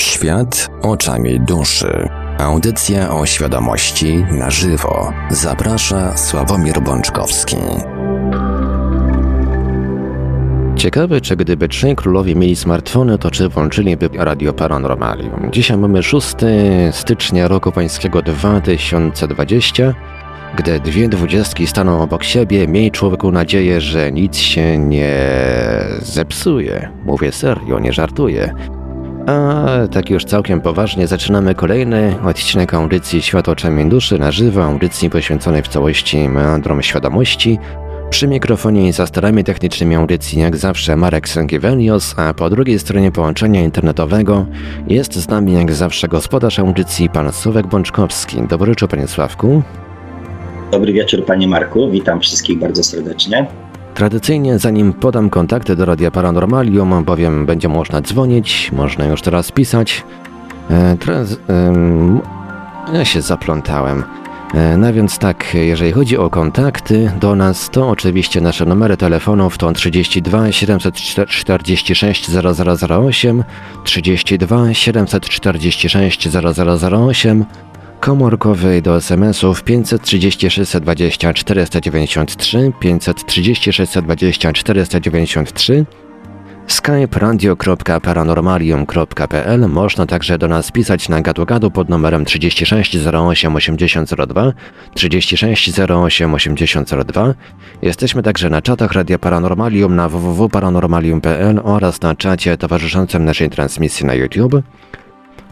Świat oczami duszy. Audycja o świadomości na żywo. Zaprasza Sławomir Bączkowski. Ciekawe, czy gdyby trzej królowie mieli smartfony, to czy włączyliby Radio Paranormalium. Dzisiaj mamy 6 stycznia roku pańskiego 2020. Gdy dwie dwudziestki staną obok siebie, miej człowieku nadzieję, że nic się nie zepsuje. Mówię serio, nie żartuję. A tak już całkiem poważnie zaczynamy kolejny odcinek audycji Świat oczami duszy na żywo, audycji poświęconej w całości meandrom świadomości. Przy mikrofonie i za starami technicznymi audycji jak zawsze Marek Sękiewelios, a po drugiej stronie połączenia internetowego jest z nami jak zawsze gospodarz audycji pan Sławek Bączkowski. Dobry wieczór panie Sławku. Dobry wieczór panie Marku, witam wszystkich bardzo serdecznie. Tradycyjnie, zanim podam kontakty do Radia Paranormalium, bowiem będzie można dzwonić, można już teraz pisać. E, teraz, e, ja się zaplątałem. E, no więc tak, jeżeli chodzi o kontakty do nas, to oczywiście nasze numery telefonów to 32 746 0008, 32 746 0008, komórkowej do SMS-ów 536 20 493, 536 20 493, skype radio.paranormalium.pl Można także do nas pisać na gadu-gadu pod numerem 36 08 8002, 36 08 8002. Jesteśmy także na czatach Radia Paranormalium na www.paranormalium.pl oraz na czacie towarzyszącym naszej transmisji na YouTube.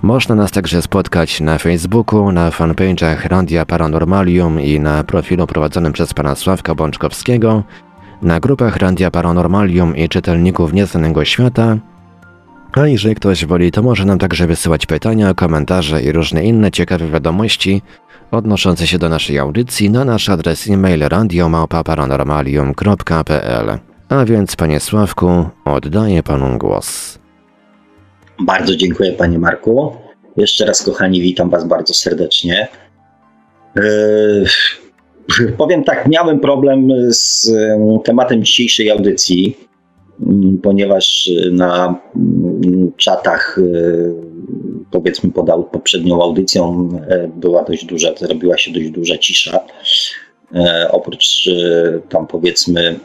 Można nas także spotkać na Facebooku, na fanpage'ach Radia Paranormalium i na profilu prowadzonym przez pana Sławka Bączkowskiego, na grupach Radia Paranormalium i czytelników Nieznanego Świata. A jeżeli ktoś woli, to może nam także wysyłać pytania, komentarze i różne inne ciekawe wiadomości odnoszące się do naszej audycji na nasz adres e-mail radiomałpa-paranormalium.pl. A więc, panie Sławku, oddaję panu głos. Bardzo dziękuję Panie Marku. Jeszcze raz, kochani, witam Was bardzo serdecznie. Yy, powiem tak, miałem problem z tematem dzisiejszej audycji, mm, ponieważ na mm, czatach, yy, powiedzmy pod poprzednią audycją, yy, była dość duża, zrobiła się dość duża cisza. E, oprócz e, tam powiedzmy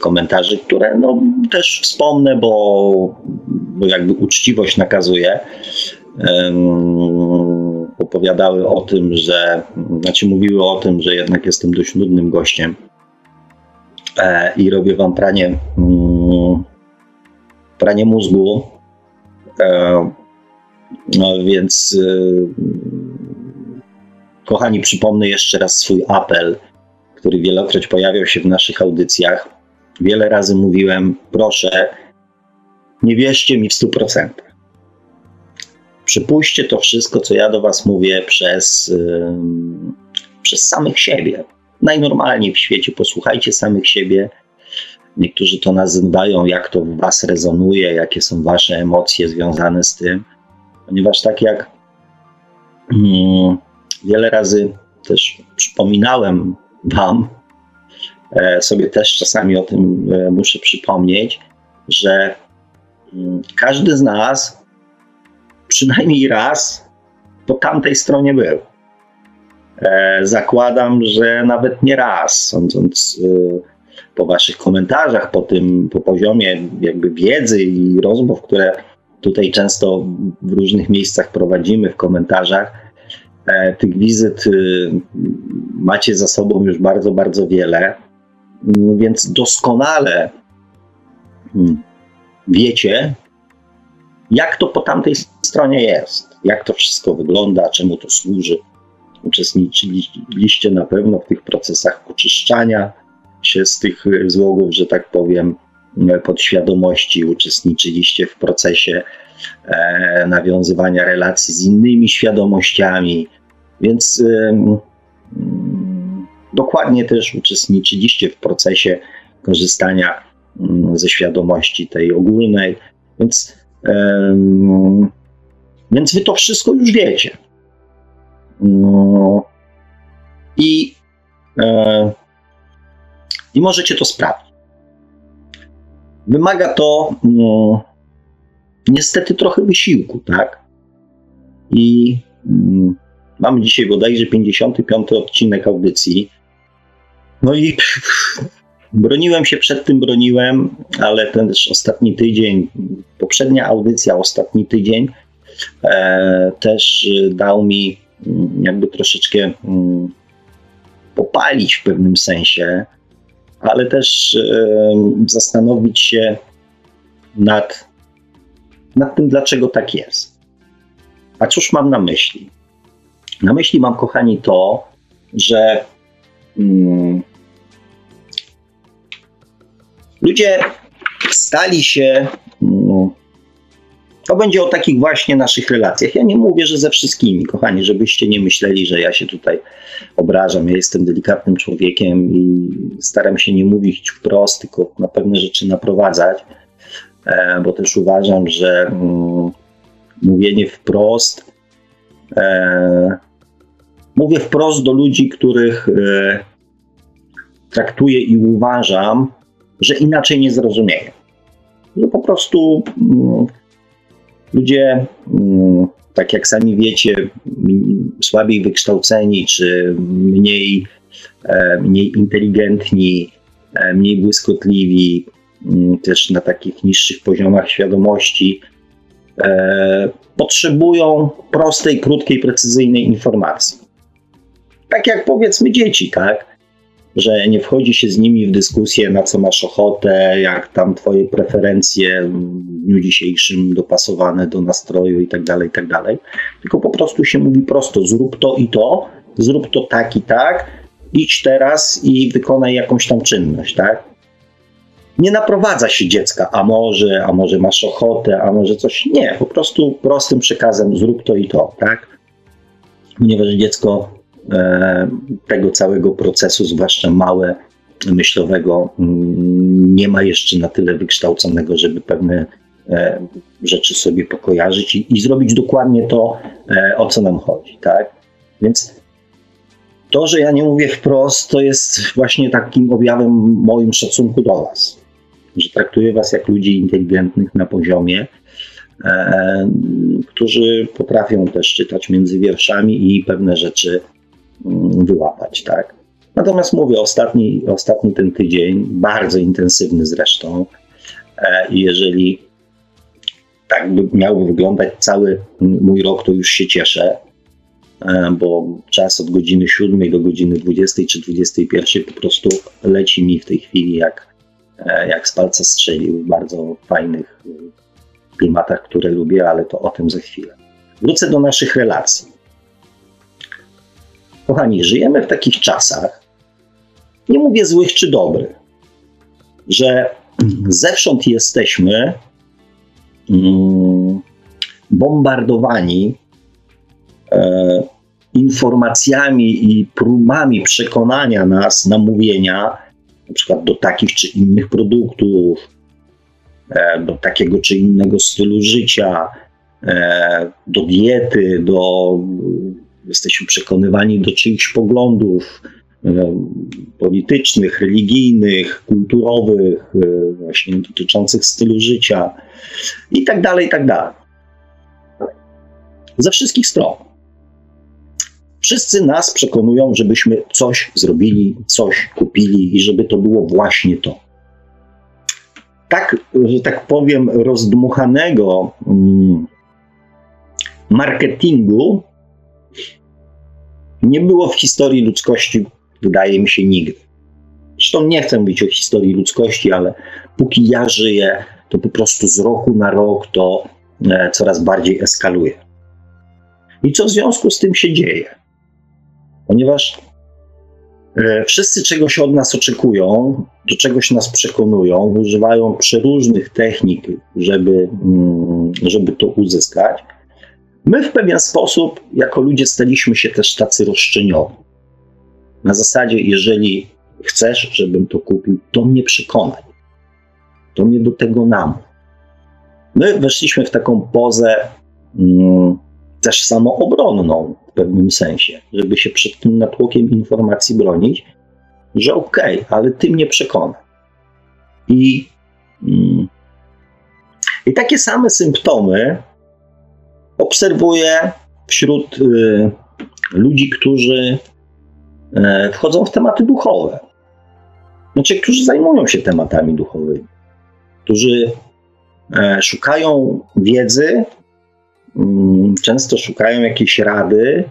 komentarzy, które no, też wspomnę, bo, bo jakby uczciwość nakazuje. Opowiadały o tym, że, znaczy mówiły o tym, że jednak jestem dość nudnym gościem e, i robię wam pranie, mm, pranie mózgu. No więc, kochani, przypomnę jeszcze raz swój apel który wielokroć pojawiał się w naszych audycjach. Wiele razy mówiłem, proszę, nie wierzcie mi w 100%. Przypuśćcie to wszystko, co ja do Was mówię, przez, yy, przez samych siebie. Najnormalniej w świecie posłuchajcie samych siebie. Niektórzy to nazywają, jak to w Was rezonuje, jakie są Wasze emocje związane z tym, ponieważ tak jak yy, wiele razy też przypominałem Wam, e, sobie też czasami o tym e, muszę przypomnieć, że mm, każdy z nas przynajmniej raz po tamtej stronie był. E, zakładam, że nawet nie raz, sądząc po Waszych komentarzach, po tym, po poziomie jakby wiedzy i rozmów, które tutaj często w różnych miejscach prowadzimy w komentarzach, tych wizyt y, macie za sobą już bardzo, bardzo wiele, mm, więc doskonale mm, wiecie, jak to po tamtej stronie jest, jak to wszystko wygląda, czemu to służy. Uczestniczyliście na pewno w tych procesach oczyszczania się z tych złogów, że tak powiem, podświadomości, uczestniczyliście w procesie e, nawiązywania relacji z innymi świadomościami, więc dokładnie też uczestniczyliście w procesie korzystania ze świadomości tej ogólnej, więc, więc wy to wszystko już wiecie. No, I, e, I możecie to sprawdzić. Wymaga to no, niestety trochę wysiłku, tak? i mm, mamy dzisiaj bodajże 55 odcinek audycji. No i broniłem się przed tym, broniłem, ale ten też ostatni tydzień, poprzednia audycja, ostatni tydzień e, też dał mi mm, jakby troszeczkę mm, popalić w pewnym sensie, ale też e, zastanowić się nad, nad tym, dlaczego tak jest. A cóż mam na myśli? Na myśli mam, kochani, to, że mm, ludzie stali się. Mm, to będzie o takich właśnie naszych relacjach. Ja nie mówię, że ze wszystkimi, kochani, żebyście nie myśleli, że ja się tutaj obrażam. Ja jestem delikatnym człowiekiem i staram się nie mówić wprost, tylko na pewne rzeczy naprowadzać, e, bo też uważam, że mm, mówienie wprost e, Mówię wprost do ludzi, których e, traktuję i uważam, że inaczej nie zrozumieją. Że po prostu mm, ludzie, mm, tak jak sami wiecie, słabiej wykształceni czy mniej, e, mniej inteligentni, e, mniej błyskotliwi, mm, też na takich niższych poziomach świadomości, potrzebują prostej, krótkiej, precyzyjnej informacji tak jak powiedzmy dzieci, tak? Że nie wchodzi się z nimi w dyskusję, na co masz ochotę, jak tam twoje preferencje w dniu dzisiejszym dopasowane do nastroju i tak dalej, i tak dalej. Tylko po prostu się mówi prosto, zrób to i to, zrób to tak i tak, idź teraz i wykonaj jakąś tam czynność, tak? Nie naprowadza się dziecka, a może, a może masz ochotę, a może coś. Nie, po prostu prostym przekazem zrób to i to, tak? Ponieważ dziecko tego całego procesu, zwłaszcza małe myślowego, mm, nie ma jeszcze na tyle wykształconego, żeby pewne e, rzeczy sobie pokojarzyć i, i zrobić dokładnie to, e, o co nam chodzi, tak? Więc to, że ja nie mówię wprost, to jest właśnie takim objawem moim szacunku do Was, że traktuję Was jak ludzi inteligentnych na poziomie, e, którzy potrafią też czytać między wierszami i pewne rzeczy wyłapać, tak? Natomiast mówię, ostatni, ostatni ten tydzień, bardzo intensywny zresztą, e, jeżeli tak by miałby wyglądać cały mój rok, to już się cieszę, e, bo czas od godziny 7 do godziny 20 czy 21 po prostu leci mi w tej chwili jak, e, jak z palca strzelił w bardzo fajnych klimatach, które lubię, ale to o tym za chwilę. Wrócę do naszych relacji. Kochani, żyjemy w takich czasach, nie mówię złych czy dobrych, że zewsząd jesteśmy mm, bombardowani e, informacjami i próbami przekonania nas, namówienia, na przykład do takich czy innych produktów, e, do takiego czy innego stylu życia, e, do diety, do jesteśmy przekonywani do czyichś poglądów e, politycznych, religijnych, kulturowych, e, właśnie dotyczących stylu życia i tak dalej, i tak dalej. Ze wszystkich stron. Wszyscy nas przekonują, żebyśmy coś zrobili, coś kupili i żeby to było właśnie to. Tak, że tak powiem, rozdmuchanego mm, marketingu nie było w historii ludzkości, wydaje mi się, nigdy. Zresztą nie chcę mówić o historii ludzkości, ale póki ja żyję, to po prostu z roku na rok to e, coraz bardziej eskaluje. I co w związku z tym się dzieje? Ponieważ e, wszyscy czegoś od nas oczekują, do czegoś nas przekonują, używają przeróżnych technik, żeby, mm, żeby to uzyskać. My w pewien sposób, jako ludzie, staliśmy się też tacy roszczeniowi. Na zasadzie, jeżeli chcesz, żebym to kupił, to mnie przekonaj. To mnie do tego nam. My weszliśmy w taką pozę mm, też samoobronną w pewnym sensie, żeby się przed tym natłokiem informacji bronić, że okej, okay, ale ty mnie przekonaj. I, mm, I takie same symptomy obserwuję wśród y, ludzi, którzy y, wchodzą w tematy duchowe. Znaczy, którzy zajmują się tematami duchowymi, którzy y, szukają wiedzy, mm, często szukają jakiejś rady.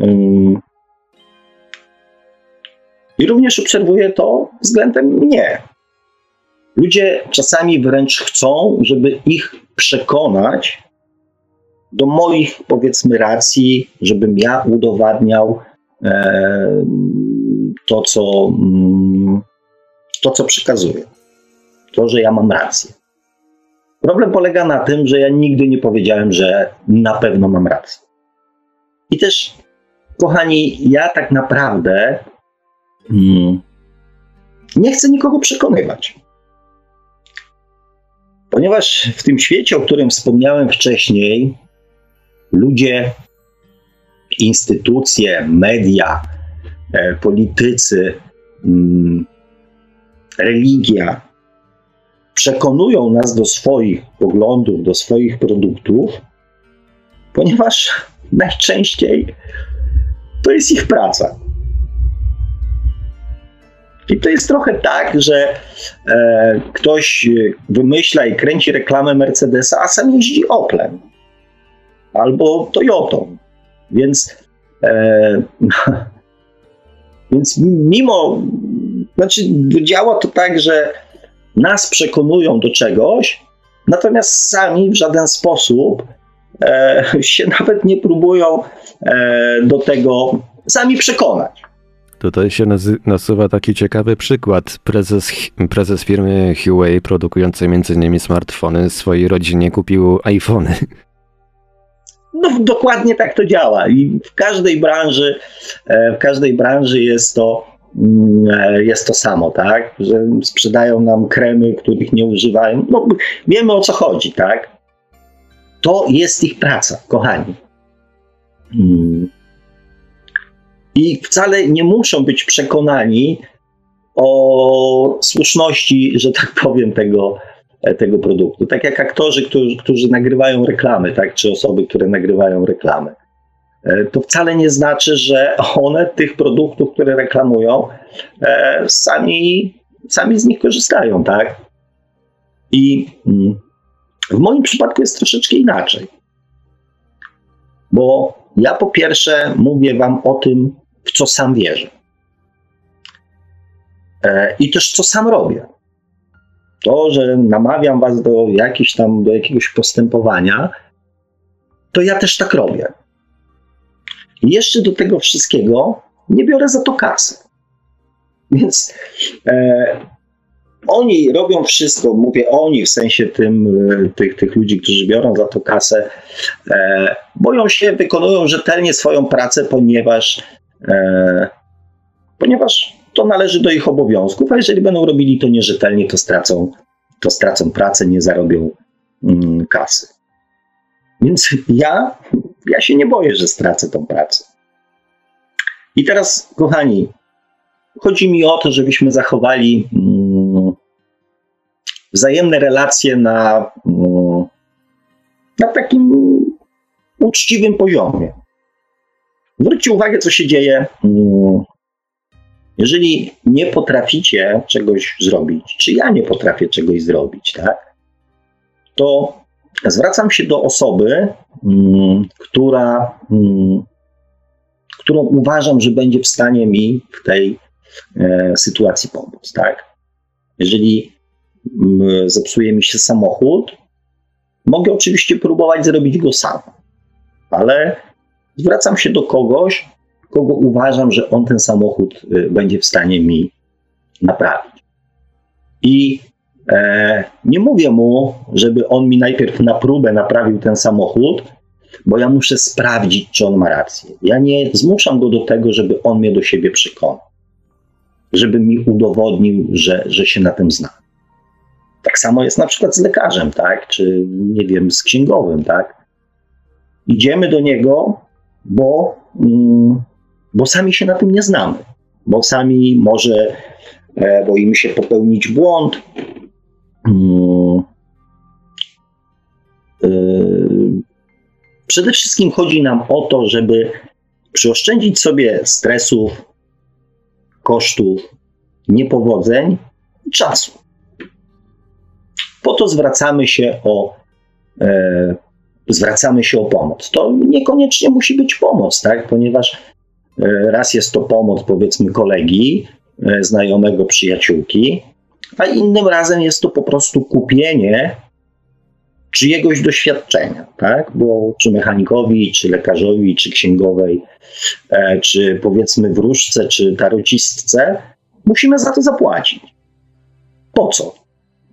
Mm, I również obserwuję to względem mnie. Ludzie czasami wręcz chcą, żeby ich przekonać do moich, powiedzmy, racji, żebym ja udowadniał e, to, co, mm, to, co przekazuję. To, że ja mam rację. Problem polega na tym, że ja nigdy nie powiedziałem, że na pewno mam rację. I też, kochani, ja tak naprawdę hmm, nie chcę nikogo przekonywać. Ponieważ w tym świecie, o którym wspomniałem wcześniej, ludzie, instytucje, media, e, politycy, mm, religia przekonują nas do swoich poglądów, do swoich produktów, ponieważ najczęściej to jest ich praca. I to jest trochę tak, że e, ktoś wymyśla i kręci reklamę Mercedesa, a sam jeździ Oplem albo Toyotą. Więc, e, więc mimo, znaczy działa to tak, że nas przekonują do czegoś, natomiast sami w żaden sposób e, się nawet nie próbują e, do tego sami przekonać. Tutaj się nasuwa taki ciekawy przykład. Prezes, prezes firmy Huawei, produkującej m.in. smartfony, swojej rodzinie kupił iPhony. No, dokładnie tak to działa. I w każdej branży, e, w każdej branży jest to, mm, e, jest to samo, tak? Że sprzedają nam kremy, których nie używają. No, wiemy o co chodzi, tak? To jest ich praca, kochani. Hmm. I wcale nie muszą być przekonani o słuszności, że tak powiem, tego, tego produktu. Tak jak aktorzy, którzy, którzy nagrywają reklamy, tak, czy osoby, które nagrywają reklamy. E, to wcale nie znaczy, że one tych produktów, które reklamują, e, sami, sami z nich korzystają, tak? I mm, w moim przypadku jest troszeczkę inaczej. Bo ja po pierwsze mówię Wam o tym, w co sam wierzę. E, I też co sam robię. To, że namawiam was do jakiegoś tam, do jakiegoś postępowania, to ja też tak robię. I jeszcze do tego wszystkiego nie biorę za to kasy. Więc e, oni robią wszystko, mówię oni w sensie tym, e, tych, tych ludzi, którzy biorą za to kasę, e, boją się, wykonują rzetelnie swoją pracę, ponieważ E, ponieważ to należy do ich obowiązków, a jeżeli będą robili to nierzetelnie, to stracą, to stracą pracę, nie zarobią mm, kasy. Więc ja, ja się nie boję, że stracę tą pracę. I teraz, kochani, chodzi mi o to, żebyśmy zachowali mm, wzajemne relacje na, mm, na takim uczciwym poziomie. Zwróćcie uwagę, co się dzieje. Mm, jeżeli nie potraficie czegoś zrobić, czy ja nie potrafię czegoś zrobić, tak, to zwracam się do osoby, mm, która, mm, którą uważam, że będzie w stanie mi w tej e, sytuacji pomóc. Tak? Jeżeli zepsuje mi się samochód, mogę oczywiście próbować zrobić go sam, ale zwracam się do kogoś, kogo uważam, że on ten samochód y, będzie w stanie mi naprawić. I e, nie mówię mu, żeby on mi najpierw na próbę naprawił ten samochód, bo ja muszę sprawdzić, czy on ma rację. Ja nie zmuszam go do tego, żeby on mnie do siebie przekonał, żeby mi udowodnił, że, że się na tym zna. Tak samo jest na przykład z lekarzem, tak? Czy nie wiem, z księgowym, tak? Idziemy do niego bo, mm, bo sami się na tym nie znamy, bo sami może e, boimy się popełnić błąd. Mm, e, Przede wszystkim chodzi nam o to, żeby przyoszczędzić sobie stresów, kosztów, niepowodzeń i czasu. Po to zwracamy się o, e, zwracamy się o pomoc. To niekoniecznie musi być pomoc, tak? ponieważ raz jest to pomoc, powiedzmy, kolegi, e, znajomego, przyjaciółki, a innym razem jest to po prostu kupienie czyjegoś doświadczenia, tak? Bo czy mechanikowi, czy lekarzowi, czy księgowej, e, czy powiedzmy wróżce, czy tarocistce, musimy za to zapłacić. Po co?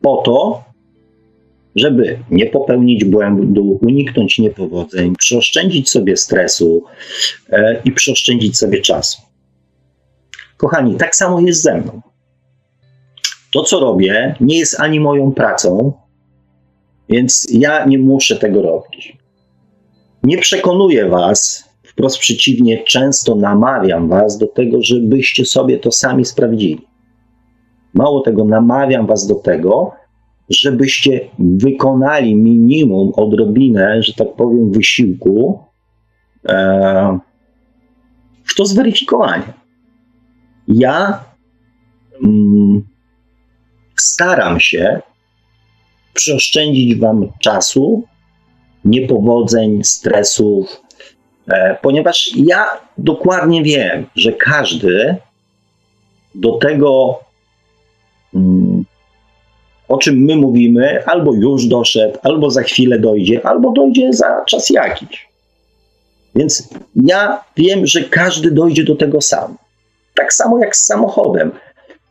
Po to, żeby nie popełnić błędu, uniknąć niepowodzeń, przeoszczędzić sobie stresu e, i przeoszczędzić sobie czasu. Kochani, tak samo jest ze mną. To, co robię, nie jest ani moją pracą, więc ja nie muszę tego robić. Nie przekonuję Was, wprost przeciwnie, często namawiam Was do tego, żebyście sobie to sami sprawdzili. Mało tego, namawiam Was do tego, żebyście wykonali minimum, odrobinę, że tak powiem, wysiłku e, w to zweryfikowanie. Ja mm, staram się przeoszczędzić Wam czasu, niepowodzeń, stresów, e, ponieważ ja dokładnie wiem, że każdy do tego, mm, o czym my mówimy, albo już doszedł, albo za chwilę dojdzie, albo dojdzie za czas jakiś. Więc ja wiem, że każdy dojdzie do tego sam. Tak samo jak z samochodem.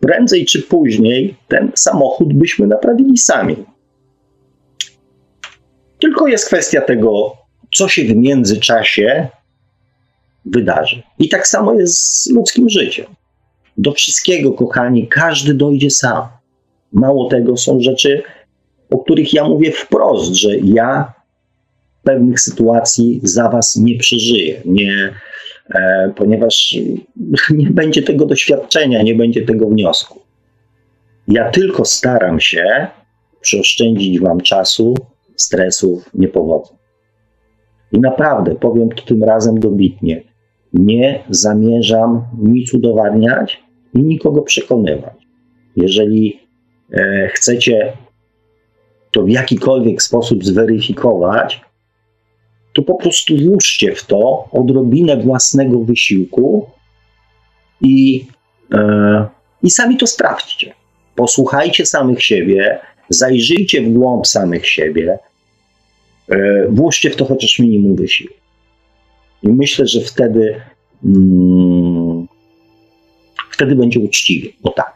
Prędzej czy później ten samochód byśmy naprawili sami. Tylko jest kwestia tego, co się w międzyczasie wydarzy. I tak samo jest z ludzkim życiem. Do wszystkiego, kochani, każdy dojdzie sam. Mało tego, są rzeczy, o których ja mówię wprost, że ja pewnych sytuacji za was nie przeżyję, nie, e, ponieważ nie będzie tego doświadczenia, nie będzie tego wniosku. Ja tylko staram się przeoszczędzić wam czasu, stresów, niepowodzeń. I naprawdę, powiem to tym razem dobitnie, nie zamierzam nic udowadniać i nikogo przekonywać. Jeżeli chcecie to w jakikolwiek sposób zweryfikować, to po prostu włóżcie w to odrobinę własnego wysiłku i, e, i sami to sprawdźcie. Posłuchajcie samych siebie, zajrzyjcie w głąb samych siebie, E, włóżcie w to chociaż minimum wysiłku. I myślę, że wtedy mm, wtedy będzie uczciwie, bo tak.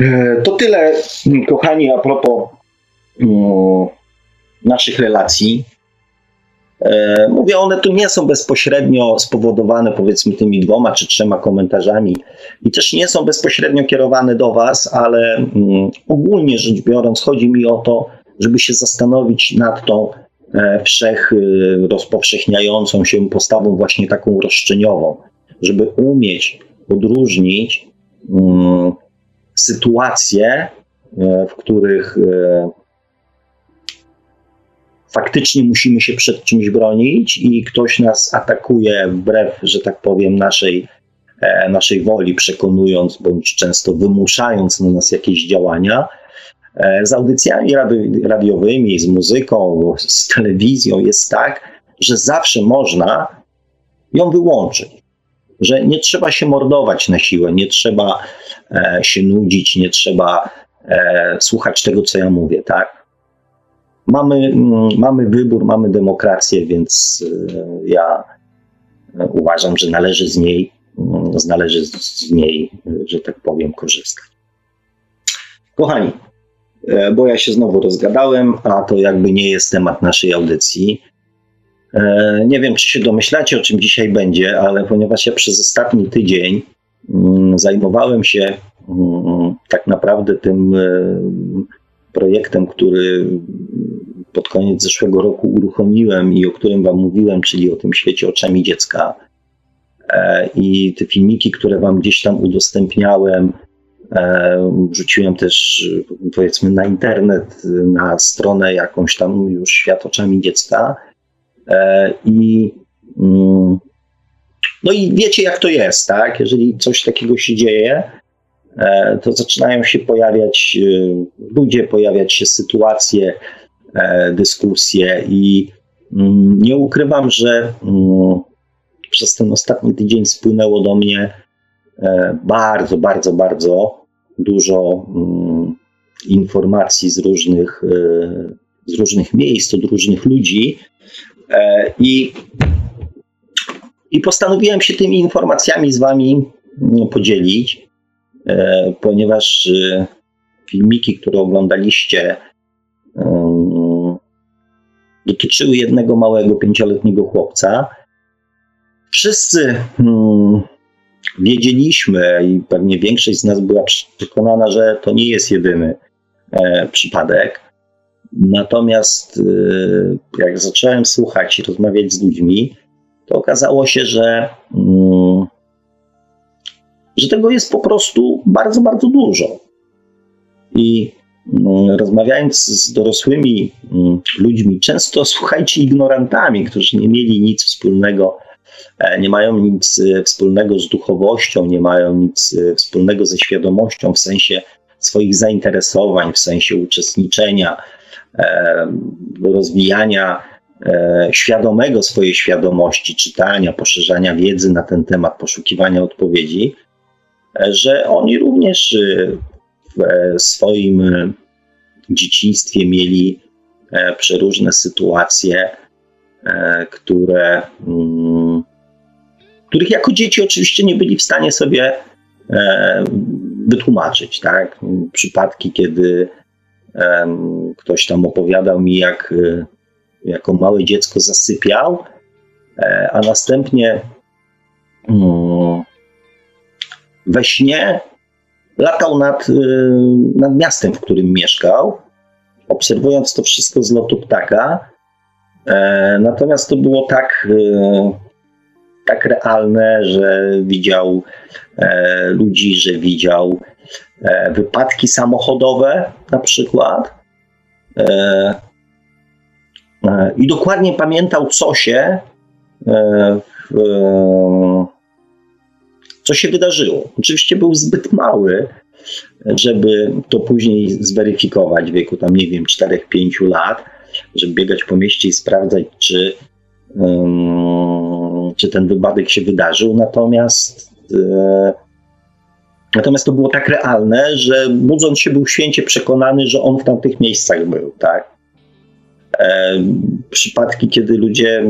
E, to tyle, kochani, a propos mm, naszych relacji. E, mówię, one tu nie są bezpośrednio spowodowane, powiedzmy, tymi dwoma czy trzema komentarzami i też nie są bezpośrednio kierowane do Was, ale mm, ogólnie rzecz biorąc, chodzi mi o to, żeby się zastanowić nad tą e, wszech e, rozpowszechniającą się postawą właśnie taką roszczeniową, żeby umieć odróżnić sytuacje, e, w których faktycznie musimy się przed czymś bronić i ktoś nas atakuje wbrew, że tak powiem, naszej, naszej woli, przekonując bądź często wymuszając na nas jakieś działania, E, z audycjami radiowymi, z muzyką, z telewizją jest tak, że zawsze można ją wyłączyć. Że nie trzeba się mordować na siłę, nie trzeba e, się nudzić, nie trzeba e, słuchać tego, co ja mówię, tak? Mamy, mm, mamy wybór, mamy demokrację, więc ja uważam, że należy z niej, mm, należy z niej, że tak powiem, korzystać. Kochani, E, bo ja się znowu rozgadałem, a to jakby nie jest temat naszej audycji. E, nie wiem, czy się domyślacie, o czym dzisiaj będzie, ale ponieważ ja przez ostatni tydzień mm, zajmowałem się mm, tak naprawdę tym e, projektem, który pod koniec zeszłego roku uruchomiłem i o którym Wam mówiłem, czyli o tym świecie oczami dziecka. I te filmiki, które Wam gdzieś tam udostępniałem, E, wrzuciłem też, powiedzmy, na internet, na stronę jakąś tam już świat oczami dziecka. I mm, no i wiecie, jak to jest, tak? Jeżeli coś takiego się dzieje, to zaczynają się pojawiać ludzie, pojawiać się sytuacje, dyskusje i mm, nie ukrywam, że mm, przez ten ostatni tydzień spłynęło do mnie bardzo, bardzo, bardzo dużo informacji z różnych, e, z różnych miejsc, od różnych ludzi. E, I, I postanowiłem się tymi informacjami z Wami no, podzielić, e, ponieważ filmiki, które oglądaliście, dotyczyły jednego małego pięcioletniego chłopca. Wszyscy hmm, wiedzieliśmy i pewnie większość z nas była przekonana, że to nie jest jedyny E, przypadek. Natomiast e, jak zacząłem słuchać i rozmawiać z ludźmi, to okazało się, że, mm, że tego jest po prostu bardzo, bardzo dużo. I mm, rozmawiając z dorosłymi mm, ludźmi, często słuchajcie ignorantami, którzy nie mieli nic wspólnego, e, nie mają nic wspólnego z duchowością, nie mają nic wspólnego ze świadomością w sensie swoich zainteresowań, w sensie uczestniczenia, rozwijania e, świadomego swojej świadomości, czytania, poszerzania wiedzy na ten temat, poszukiwania odpowiedzi, e, że oni również w swoim dzieciństwie mieli przeróżne sytuacje, które, mm, których jako dzieci oczywiście nie byli w stanie sobie wytłumaczyć, tak? Przypadki, kiedy ktoś tam opowiadał mi, jak e, jako małe dziecko zasypiał, e, a następnie um, we śnie latał nad, e, nad miastem, w którym mieszkał, obserwując to wszystko z lotu ptaka. Natomiast to było tak, tak realne, że widział E, ludzi, że widział e, wypadki samochodowe na przykład. E, I dokładnie pamiętał, co się, co się wydarzyło. Oczywiście był zbyt mały, żeby to później zweryfikować w wieku tam, nie wiem, 4-5 lat, żeby biegać po mieście i sprawdzać, czy, czy ten wypadek się wydarzył. Natomiast E, natomiast to było tak realne, że budząc się był święcie przekonany, że on w tamtych miejscach był, tak? E, przypadki, kiedy ludzie,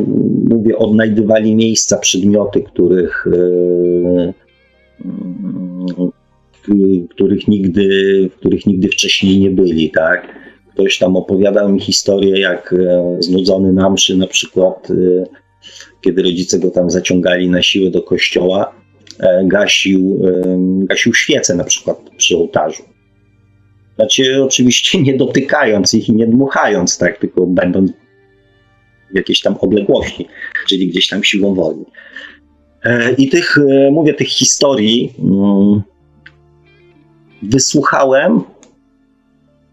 mówię, odnajdywali miejsca, przedmioty, których, e, których, nigdy, których nigdy wcześniej nie byli, tak? Ktoś tam opowiadał mi historię, jak znudzony na mszy na przykład, kiedy rodzice go tam zaciągali na siłę do kościoła, E, gasił, e, gasił świece na przykład przy ołtarzu. Znaczy, oczywiście nie dotykając ich i nie dmuchając, tak, tylko będąc w jakiejś tam odległości, czyli gdzieś tam siłą woli. E, I tych, mówię, tych historii mm, wysłuchałem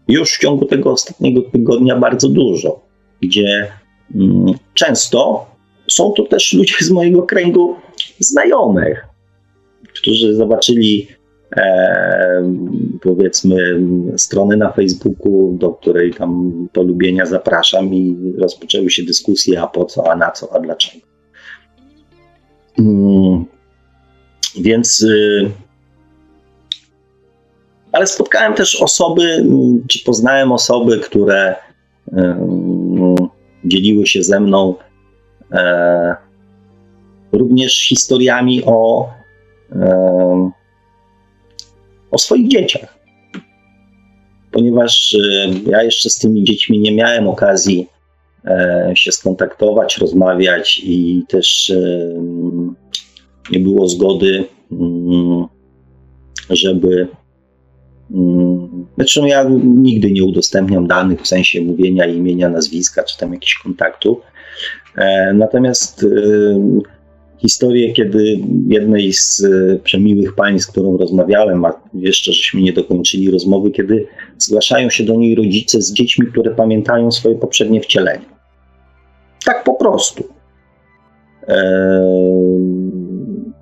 już w ciągu tego ostatniego tygodnia bardzo dużo, gdzie mm, często są to też ludzie z mojego kręgu znajomych, którzy zobaczyli e, powiedzmy strony na Facebooku, do której tam polubienia zapraszam i rozpoczęły się dyskusje, a po co, a na co, a dlaczego. Mm, więc y, ale spotkałem też osoby, czy poznałem osoby, które y, dzieliły się ze mną e, również historiami o o swoich dzieciach. Ponieważ e, ja jeszcze z tymi dziećmi nie miałem okazji e, się skontaktować, rozmawiać i też e, nie było zgody, mm, żeby. Mm, zresztą ja nigdy nie udostępniam danych w sensie mówienia imienia, nazwiska czy tam jakichś kontaktów. Natomiast historię, kiedy jednej z e, przemiłych pań, z którą rozmawiałem, a jeszcze żeśmy nie dokończyli rozmowy, kiedy zgłaszają się do niej rodzice z dziećmi, które pamiętają swoje poprzednie wcielenie. Tak po prostu.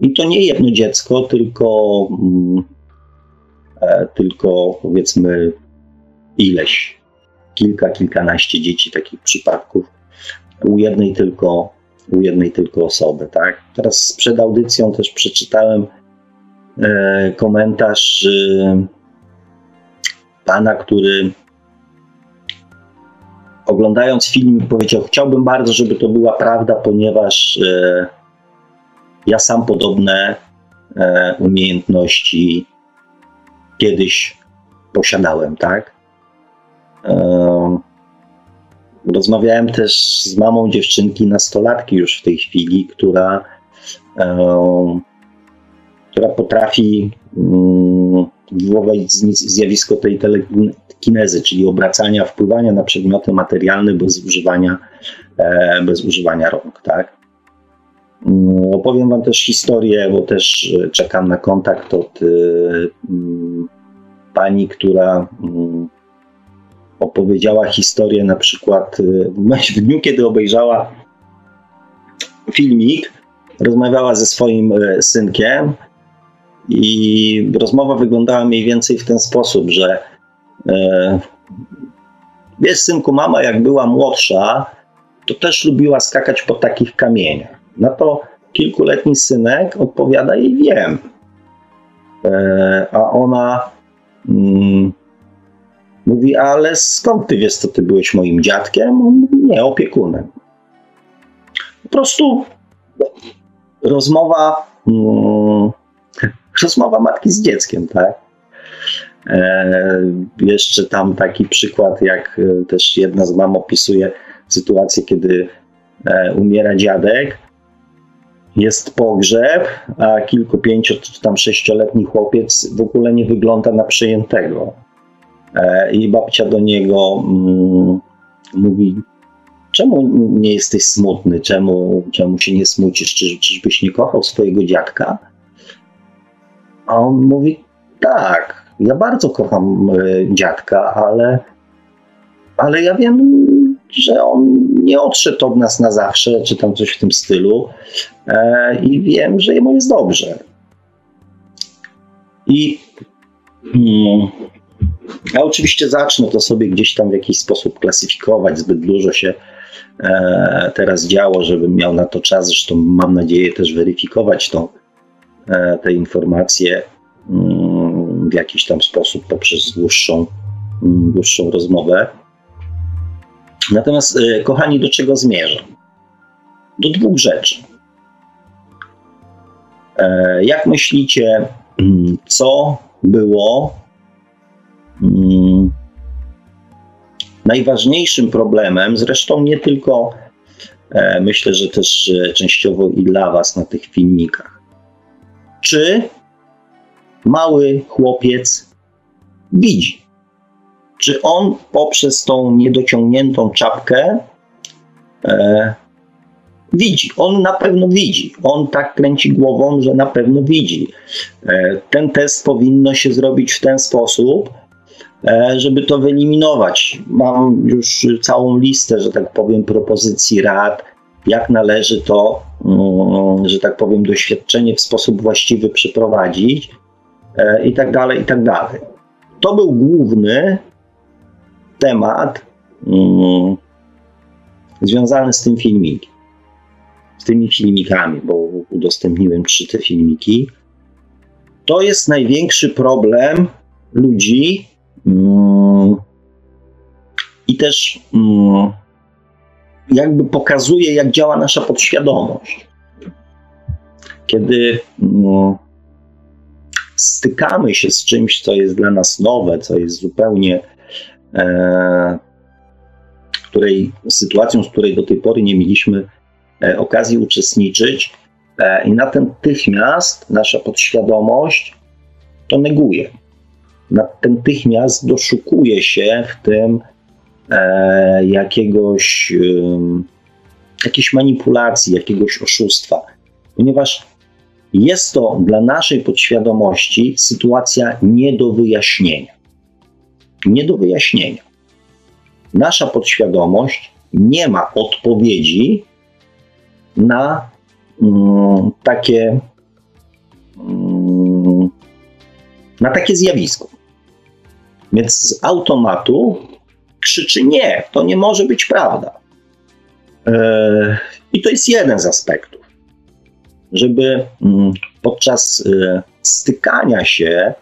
I to nie jedno dziecko, tylko, mm, tylko powiedzmy ileś, kilka, kilkanaście dzieci takich przypadków u jednej tylko, u jednej tylko osoby. Tak? Teraz przed audycją też przeczytałem e, komentarz e, pana, który oglądając film powiedział, chciałbym bardzo, żeby to była prawda, ponieważ e, ja sam podobne e, umiejętności kiedyś posiadałem, tak? E, rozmawiałem też z mamą dziewczynki, nastolatki już w tej chwili, która, e, która potrafi mm, wywołać zjawisko tej telekinezy, czyli obracania, wpływania na przedmioty materialne bez używania, e, bez używania rąk. Tak? Mm, opowiem Wam też historię, bo też czekam na kontakt od mm, pani, która opowiedziała historię na przykład y, w dniu, kiedy obejrzała filmik, rozmawiała ze swoim y, synkiem i rozmowa wyglądała mniej więcej w ten sposób, że y, wiesz synku, mama jak była młodsza, to też lubiła skakać po takich kamieniach. Na to kilkuletni synek odpowiada jej wiem. A ona mm, Mówi, ale skąd ty wiesz, co ty byłeś moim dziadkiem? Nie, opiekunem. Po prostu rozmowa, mm, rozmowa matki z dzieckiem, tak? E, jeszcze tam taki przykład, jak e, też jedna z mam opisuje sytuację, kiedy e, umiera dziadek, jest pogrzeb, a kilku, pięciu czy tam sześcioletni chłopiec w ogóle nie wygląda na przejętego. E, I babcia do niego mm, mówi: Czemu nie jesteś smutny? Czemu, czemu się nie smucisz? Czy, czyżbyś nie kochał swojego dziadka? A on mówi: Tak, ja bardzo kocham e, dziadka, ale, ale ja wiem, że on nie odszedł od nas na zawsze, czy tam coś w tym stylu. E, I wiem, że jemu jest dobrze. I. Mm, ja oczywiście zacznę to sobie gdzieś tam w jakiś sposób klasyfikować. Zbyt dużo się e, teraz działo, żebym miał na to czas. Zresztą mam nadzieję też weryfikować tą, e, te informacje mm, w jakiś tam sposób poprzez dłuższą, mm, dłuższą rozmowę. Natomiast, e, kochani, do czego zmierzam? Do dwóch rzeczy. E, jak myślicie, mm, co było Mm. najważniejszym problemem, zresztą nie tylko, e, myślę, że też częściowo i dla Was na tych filmikach. Czy mały chłopiec widzi? Czy on poprzez tą niedociągniętą czapkę e, widzi? On na pewno widzi. On tak kręci głową, że na pewno widzi. E, ten test powinno się zrobić w ten sposób, E, żeby to wyeliminować. Mam już całą listę, że tak powiem, propozycji rad, jak należy to, mm, że tak powiem, doświadczenie w sposób właściwy przeprowadzić e, i tak dalej, i tak dalej. To był główny temat mm, związany z tym filmikiem. Z tymi filmikami, bo udostępniłem trzy te filmiki. To jest największy problem ludzi. I też mm, jakby pokazuje, jak działa nasza podświadomość. Kiedy mm, stykamy się z czymś, co jest dla nas nowe, co jest zupełnie e, której, sytuacją, z której do tej pory nie mieliśmy e, okazji uczestniczyć, e, i natychmiast nasza podświadomość to neguje natychmiast doszukuje się w tym e, jakiegoś, e, jakiejś manipulacji, jakiegoś oszustwa, ponieważ jest to dla naszej podświadomości sytuacja nie do wyjaśnienia. Nie do wyjaśnienia. Nasza podświadomość nie ma odpowiedzi na mm, takie mm, na takie zjawisko. Więc z automatu krzyczy nie, to nie może być prawda. E, I to jest jeden z aspektów. Żeby mm, podczas e, stykania się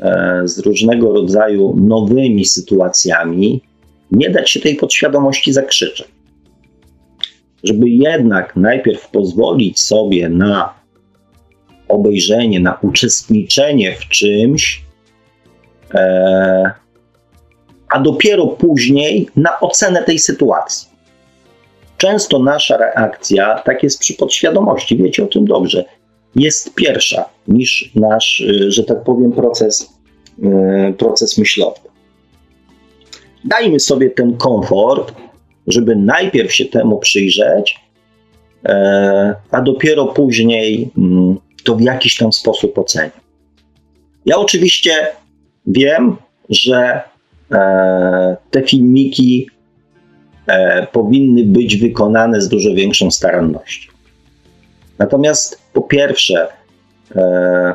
e, z różnego rodzaju nowymi sytuacjami, nie dać się tej podświadomości zakrzyczeć. Żeby jednak najpierw pozwolić sobie na obejrzenie, na uczestniczenie w czymś, a dopiero później na ocenę tej sytuacji. Często nasza reakcja, tak jest przy podświadomości, wiecie o tym dobrze, jest pierwsza niż nasz, e, że tak powiem, proces, e, proces myślowy. Dajmy sobie ten komfort, żeby najpierw się temu przyjrzeć, a dopiero później mm, to w jakiś tam sposób ocenię. Ja oczywiście wiem, że e, te filmiki e, powinny być wykonane z dużo większą starannością. Natomiast po pierwsze, e,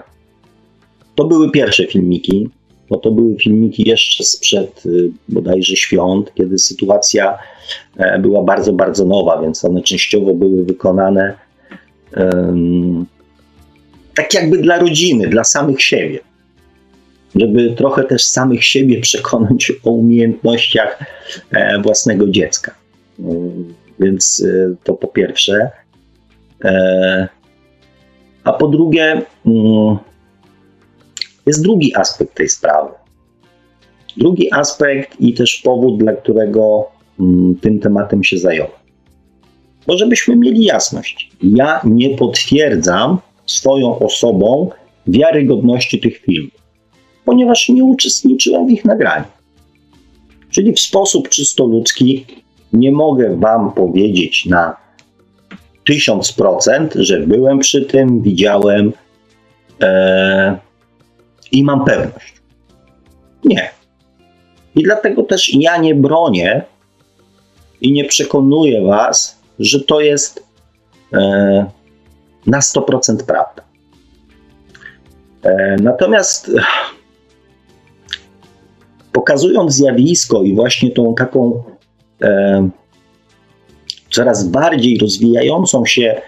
to były pierwsze filmiki, bo to były filmiki jeszcze sprzed y, bodajże świąt, kiedy sytuacja e, była bardzo, bardzo nowa, więc one częściowo były wykonane tak jakby dla rodziny, dla samych siebie. Żeby trochę też samych siebie przekonać o umiejętnościach e, własnego dziecka. Mm, więc e, to po pierwsze. E, a po drugie, mm, jest drugi aspekt tej sprawy. Drugi aspekt i też powód, dla którego mm, tym tematem się zająłem. Bo żebyśmy mieli jasność, ja nie potwierdzam swoją osobą wiarygodności tych filmów, ponieważ nie uczestniczyłem w ich nagraniu. Czyli w sposób czysto ludzki nie mogę Wam powiedzieć na 1000%, że byłem przy tym, widziałem e, i mam pewność. Nie. I dlatego też ja nie bronię i nie przekonuję Was, że to jest e, na 100% prawda. E, natomiast pokazując zjawisko i właśnie tą taką e, coraz bardziej rozwijającą się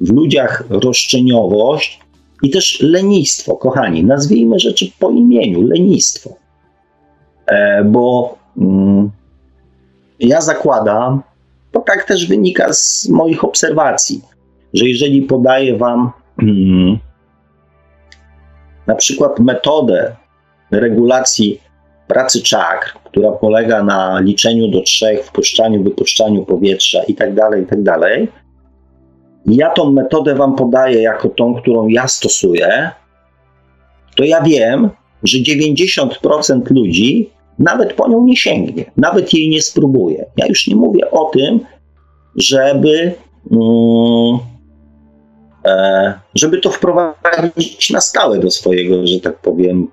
w ludziach roszczeniowość i też lenistwo, kochani, nazwijmy rzeczy po imieniu lenistwo. E, bo mm, ja zakładam, to tak też wynika z moich obserwacji, że jeżeli podaję Wam hmm, na przykład metodę regulacji pracy czakr, która polega na liczeniu do trzech, wpuszczaniu, wypuszczaniu powietrza itd., tak itd., tak ja tą metodę Wam podaję jako tą, którą ja stosuję, to ja wiem, że 90% ludzi nawet po nią nie sięgnie, nawet jej nie spróbuje. Ja już nie mówię o tym, żeby mm, E, żeby to wprowadzić na stałe do swojego, że tak powiem,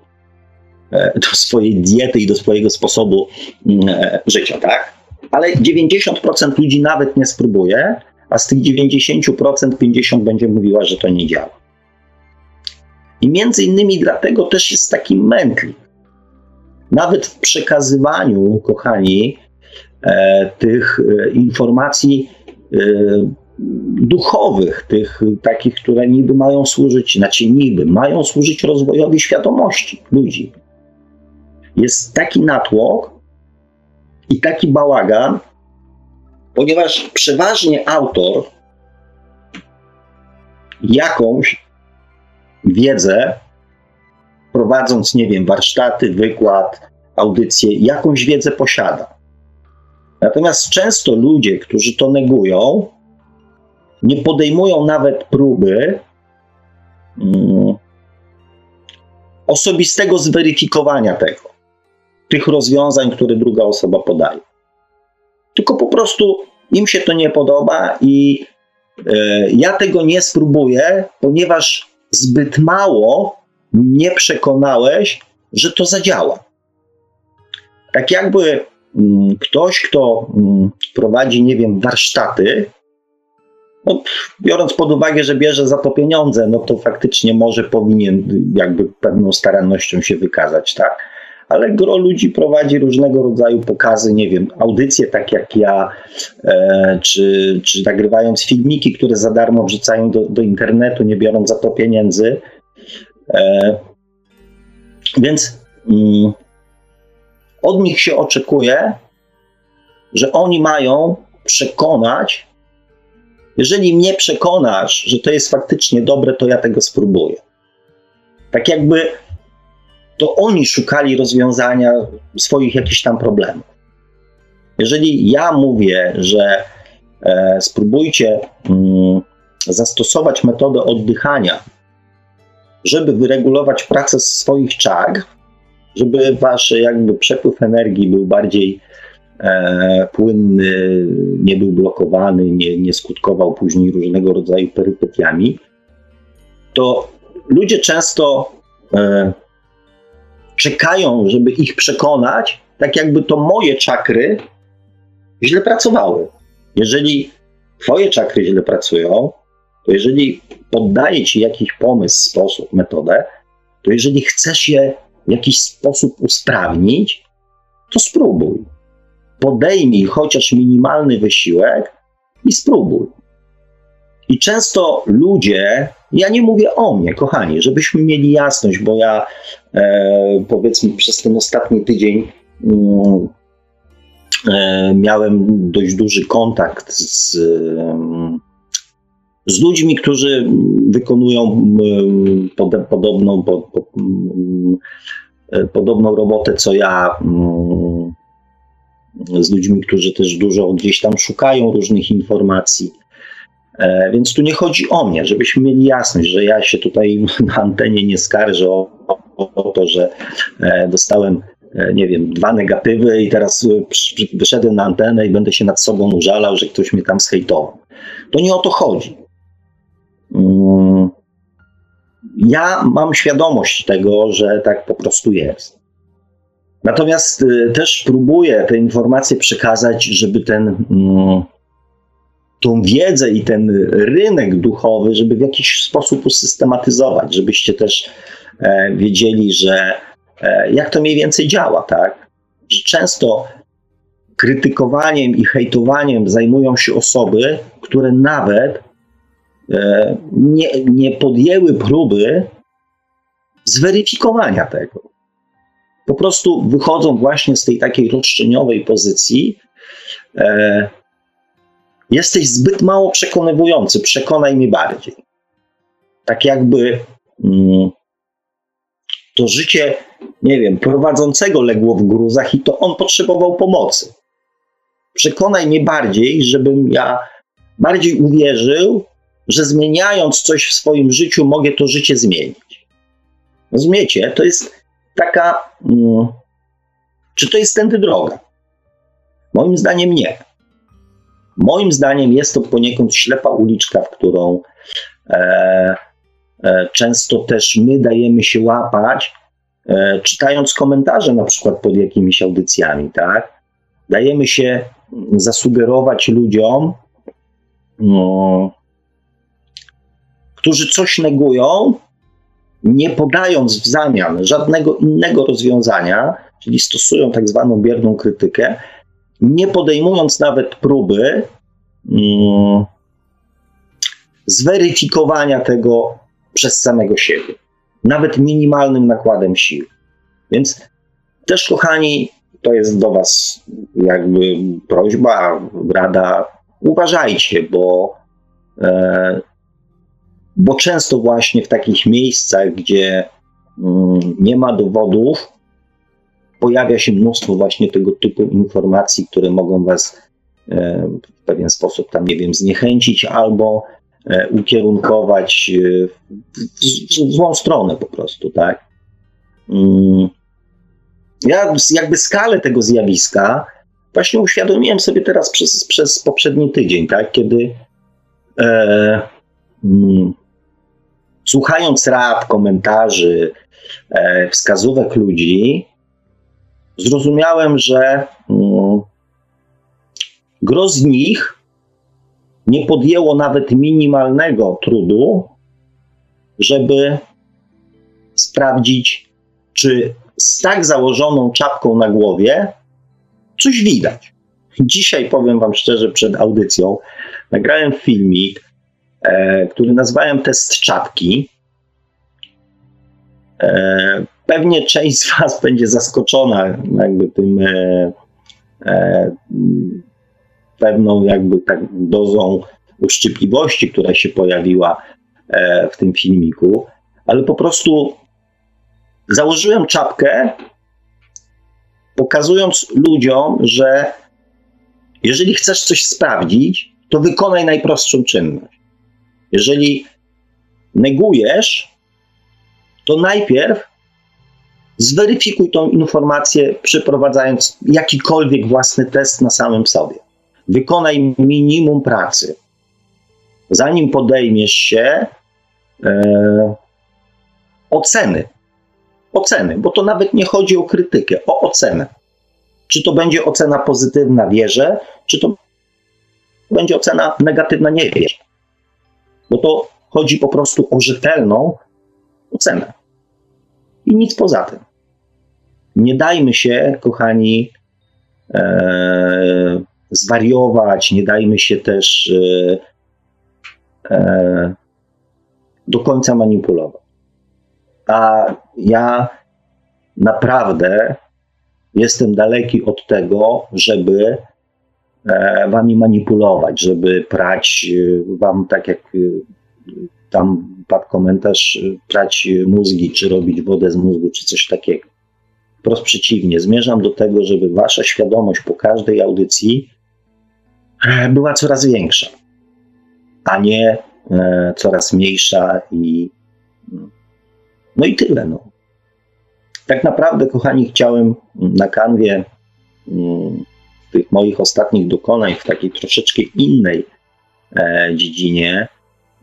do swojej diety i do swojego sposobu mm, e, życia, tak? Ale 90% ludzi nawet nie spróbuje, a z tych 90% 50% będzie mówiła, że to nie działa. I między innymi dlatego też jest taki mętlik. Nawet w przekazywaniu, kochani, tych informacji duchowych, tych takich, które niby mają służyć, znaczy niby, mają służyć rozwojowi świadomości ludzi. Jest taki natłok i taki bałagan, ponieważ przeważnie autor jakąś wiedzę, prowadząc, nie wiem, warsztaty, wykład, audycję, jakąś wiedzę posiada. Natomiast często ludzie, którzy to negują, nie podejmują nawet próby mm, osobistego zweryfikowania tego, tych rozwiązań, które druga osoba podaje. Tylko po prostu im się to nie podoba i e, ja tego nie spróbuję, ponieważ zbyt mało mnie przekonałeś, że to zadziała. Tak jakby mm, ktoś, kto mm, prowadzi, nie wiem, warsztaty, no, biorąc pod uwagę, że bierze za to pieniądze, no to faktycznie może powinien jakby pewną starannością się wykazać, tak? Ale gro ludzi prowadzi różnego rodzaju pokazy, nie wiem, audycje tak jak ja, e, czy, czy nagrywając filmiki, które za darmo wrzucają do, do internetu, nie biorąc za to pieniędzy. E, więc mm, od nich się oczekuje, że oni mają przekonać jeżeli mnie przekonasz, że to jest faktycznie dobre, to ja tego spróbuję. Tak jakby to oni szukali rozwiązania swoich jakichś tam problemów. Jeżeli ja mówię, że e, spróbujcie mm, zastosować metodę oddychania, żeby wyregulować pracę swoich czak, żeby wasz jakby przepływ energii był bardziej e, płynny, nie był blokowany, nie, nie skutkował później różnego rodzaju perypetiami, to ludzie często e, czekają, żeby ich przekonać, tak jakby to moje czakry źle pracowały. Jeżeli twoje czakry źle pracują, to jeżeli poddaję ci jakiś pomysł, sposób, metodę, to jeżeli chcesz je w jakiś sposób usprawnić, to spróbuj podejmij chociaż minimalny wysiłek i spróbuj. I często ludzie, ja nie mówię o mnie, kochani, żebyśmy mieli jasność, bo ja e, powiedzmy przez ten ostatni tydzień mm, e, miałem dość duży kontakt z, z ludźmi, którzy wykonują mm, pod, podobną, pod, pod, mm, e, podobną robotę co ja z ludźmi, którzy też dużo gdzieś tam szukają różnych informacji. E, więc tu nie chodzi o mnie, żebyśmy mieli jasność, że ja się tutaj na antenie nie skarżę o, o to, że e, dostałem, e, nie wiem, dwa negatywy i teraz wyszedłem na antenę i będę się nad sobą użalał, że ktoś mnie tam zhejtował. To nie o to chodzi. Mm, ja mam świadomość tego, że tak po prostu jest. Natomiast też próbuję te informacje przekazać, żeby ten, mm, tą wiedzę i ten rynek duchowy, żeby w jakiś sposób usystematyzować, żebyście też e, wiedzieli, że e, jak to mniej więcej działa, tak? Że często krytykowaniem i hejtowaniem zajmują się osoby, które nawet e, nie, nie podjęły próby zweryfikowania tego po prostu wychodzą właśnie z tej takiej roszczeniowej pozycji. E, jesteś zbyt mało przekonywujący, przekonaj mnie bardziej. Tak jakby mm, to życie, nie wiem, prowadzącego legło w gruzach i to on potrzebował pomocy. Przekonaj mnie bardziej, żebym ja bardziej uwierzył, że zmieniając coś w swoim życiu, mogę to życie zmienić. Rozumiecie? To jest taka, mm, czy to jest tędy droga? Moim zdaniem nie. Moim zdaniem jest to poniekąd ślepa uliczka, w którą e, e, często też my dajemy się łapać, e, czytając komentarze na przykład pod jakimiś audycjami, tak? Dajemy się zasugerować ludziom, no, którzy coś negują, nie podając w zamian żadnego innego rozwiązania, czyli stosują tak zwaną bierną krytykę, nie podejmując nawet próby mm, zweryfikowania tego przez samego siebie, nawet minimalnym nakładem sił. Więc też, kochani, to jest do Was jakby prośba, rada, uważajcie, bo e, bo często właśnie w takich miejscach, gdzie mm, nie ma dowodów, pojawia się mnóstwo właśnie tego typu informacji, które mogą was e, w pewien sposób tam, nie wiem, zniechęcić albo e, ukierunkować e, w złą stronę po prostu, tak? Mm. Ja jakby skalę tego zjawiska właśnie uświadomiłem sobie teraz przez, przez poprzedni tydzień, tak? Kiedy e, mm, słuchając rad, komentarzy, e, wskazówek ludzi, zrozumiałem, że mm, gro z nich nie podjęło nawet minimalnego trudu, żeby sprawdzić, czy z tak założoną czapką na głowie coś widać. Dzisiaj powiem Wam szczerze, przed audycją nagrałem filmik, e, który nazwałem Test Czapki. E, pewnie część z Was będzie zaskoczona jakby tym e, e, pewną jakby tak dozą uszczypliwości, która się pojawiła e, w tym filmiku, ale po prostu założyłem czapkę, pokazując ludziom, że jeżeli chcesz coś sprawdzić, to wykonaj najprostszą czynność. Jeżeli negujesz, to najpierw zweryfikuj tą informację, przeprowadzając jakikolwiek własny test na samym sobie. Wykonaj minimum pracy. Zanim podejmiesz się e, oceny, oceny, bo to nawet nie chodzi o krytykę, o ocenę. Czy to będzie ocena pozytywna, wierzę, czy to będzie ocena negatywna, nie wierzę. Bo to chodzi po prostu o rzetelną ocenę. I nic poza tym. Nie dajmy się, kochani, e, zwariować, nie dajmy się też e, e, do końca manipulować. A ja naprawdę jestem daleki od tego, żeby e, wami manipulować, żeby prać e, wam tak jak tam padł komentarz, prać mózgi, czy robić wodę z mózgu, czy coś takiego. Wprost przeciwnie, zmierzam do tego, żeby wasza świadomość po każdej audycji była coraz większa, a nie coraz mniejsza i no i tyle. No. Tak naprawdę, kochani, chciałem na kanwie mm, tych moich ostatnich dokonań w takiej troszeczkę innej e, dziedzinie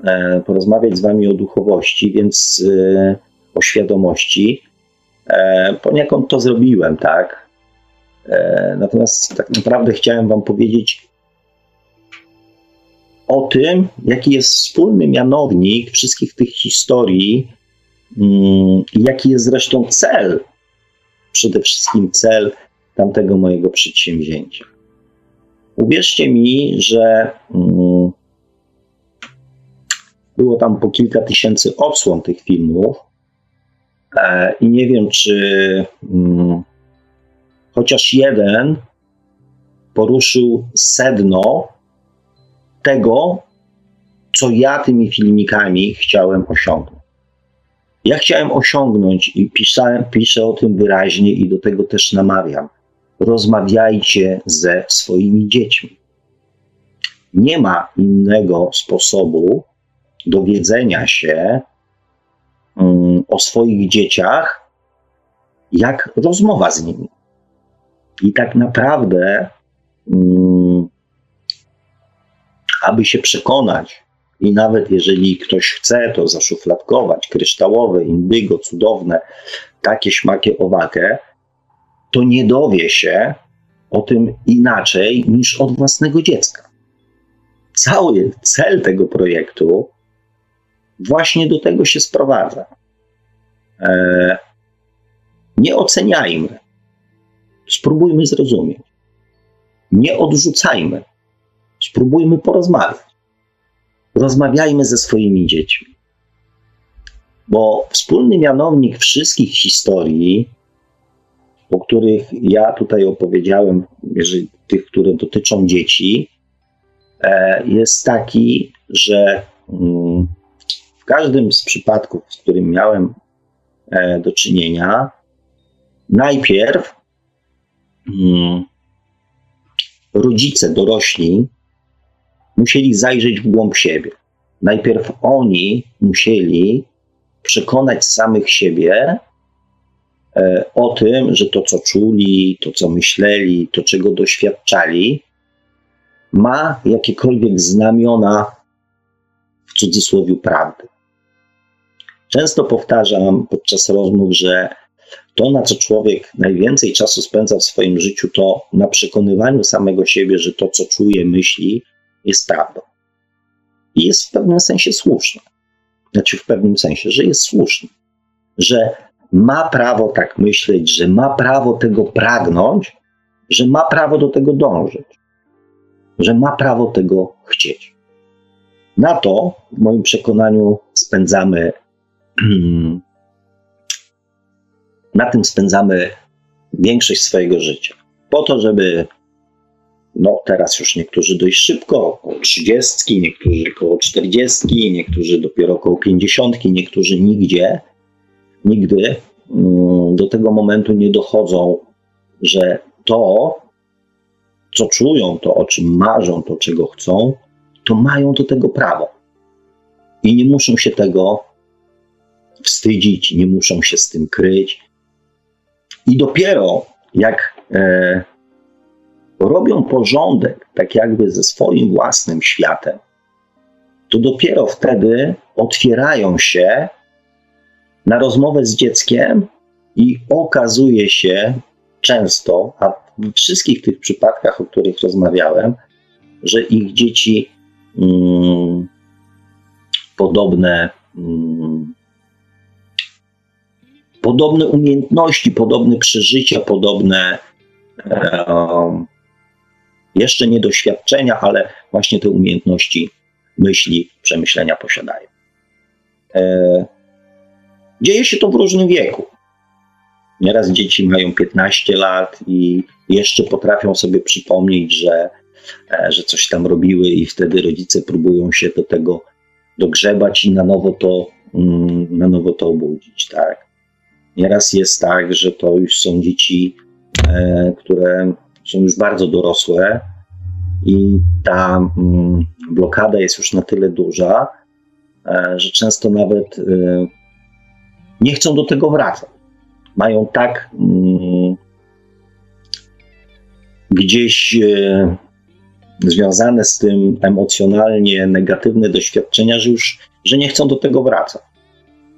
e, porozmawiać z Wami o duchowości, więc e, o świadomości. Poniekąd to zrobiłem, tak? Natomiast tak naprawdę chciałem Wam powiedzieć o tym, jaki jest wspólny mianownik wszystkich tych historii, Mm, jaki jest zresztą cel, przede wszystkim cel tamtego mojego przedsięwzięcia. Uwierzcie mi, że mm, było tam po kilka tysięcy odsłon tych filmów e, i nie wiem, czy mm, chociaż jeden poruszył sedno tego, co ja tymi filmikami chciałem osiągnąć. Ja chciałem osiągnąć i pisałem, piszę o tym wyraźnie i do tego też namawiam. Rozmawiajcie ze swoimi dziećmi. Nie ma innego sposobu dowiedzenia się um, o swoich dzieciach, jak rozmowa z nimi. I tak naprawdę, um, aby się przekonać, i nawet jeżeli ktoś chce to zaszufladkować, kryształowe, indygo, cudowne, takie śmakie owakie, to nie dowie się o tym inaczej niż od własnego dziecka. Cały cel tego projektu właśnie do tego się sprowadza. E, nie oceniajmy, spróbujmy zrozumieć. Nie odrzucajmy, spróbujmy porozmawiać rozmawiajmy ze swoimi dziećmi. Bo wspólny mianownik wszystkich historii, o których ja tutaj opowiedziałem, jeżeli tych, które dotyczą dzieci, e, jest taki, że mm, w każdym z przypadków, z którym miałem do czynienia, najpierw mm, rodzice, dorośli, musieli zajrzeć w głąb siebie. Najpierw oni musieli przekonać samych siebie e, o tym, że to, co czuli, to, co myśleli, to, czego doświadczali, ma jakiekolwiek znamiona w cudzysłowie prawdy. Często powtarzam podczas rozmów, że to, na co człowiek najwięcej czasu spędza w swoim życiu, to na przekonywaniu samego siebie, że to, co czuje, myśli, jest prawdą. I jest w pewnym sensie słuszne. Znaczy, w pewnym sensie, że jest słuszne. Że ma prawo tak myśleć, że ma prawo tego pragnąć, że ma prawo do tego dążyć, że ma prawo tego chcieć. Na to, w moim przekonaniu, spędzamy na tym spędzamy większość swojego życia. Po to, żeby, no teraz już niektórzy dość szybko, około 30, niektórzy około 40, niektórzy dopiero około 50, niektórzy nigdzie, nigdy mm, do tego momentu nie dochodzą, że to, co czują, to o czym marzą, to czego chcą, to mają do tego prawo. I nie muszą się tego wstydzić, nie muszą się z tym kryć, i dopiero jak e, robią porządek, tak jakby ze swoim własnym światem, to dopiero wtedy otwierają się na rozmowę z dzieckiem i okazuje się często, a w wszystkich tych przypadkach, o których rozmawiałem, że ich dzieci mm, podobne mm, podobne umiejętności, podobne przeżycia, podobne jeszcze nie doświadczenia, ale właśnie te umiejętności myśli, przemyślenia posiadają. E, dzieje się to w różnym wieku. Nieraz dzieci mają 15 lat i jeszcze potrafią sobie przypomnieć, że, e, że coś tam robiły, i wtedy rodzice próbują się do tego dogrzebać i na nowo to, mm, na nowo to obudzić. Tak? Nieraz jest tak, że to już są dzieci, e, które są już bardzo dorosłe i ta mm, blokada jest już na tyle duża, e, że często nawet e, nie chcą do tego wracać. Mają tak mm, gdzieś związane z tym emocjonalnie negatywne doświadczenia, że już że nie chcą do tego wracać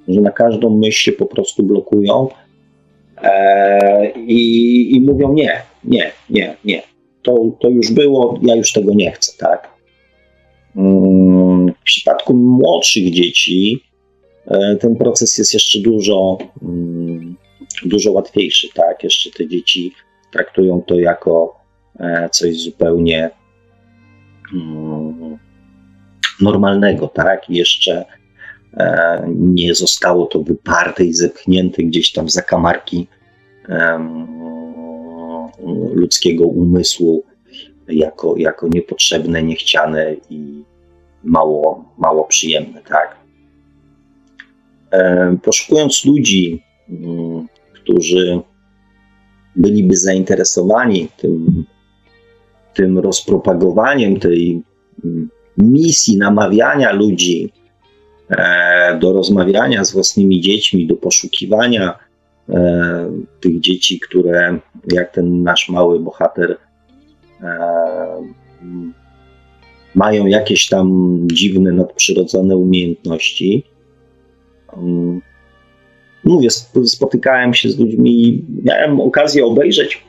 że na każdą myśl się po prostu blokują e, i, i, mówią nie, nie, nie, nie. To, to już było, ja już tego nie chcę, tak? Mm, w przypadku młodszych dzieci e, ten proces jest jeszcze dużo, mm, dużo łatwiejszy, tak? Jeszcze te dzieci traktują to jako e, coś zupełnie mm, normalnego, tak? I jeszcze nie zostało to wyparte i zepchnięte gdzieś tam w zakamarki ludzkiego umysłu jako, jako niepotrzebne, niechciane i mało, mało przyjemne, tak? E, poszukując ludzi, mm, którzy byliby zainteresowani tym, tym rozpropagowaniem tej mm, misji namawiania ludzi E, do rozmawiania z własnymi dziećmi, do poszukiwania e, tych dzieci, które, jak ten nasz mały bohater, e, mają jakieś tam dziwne, nadprzyrodzone umiejętności. Mm, mówię, spotykałem się z ludźmi, miałem okazję obejrzeć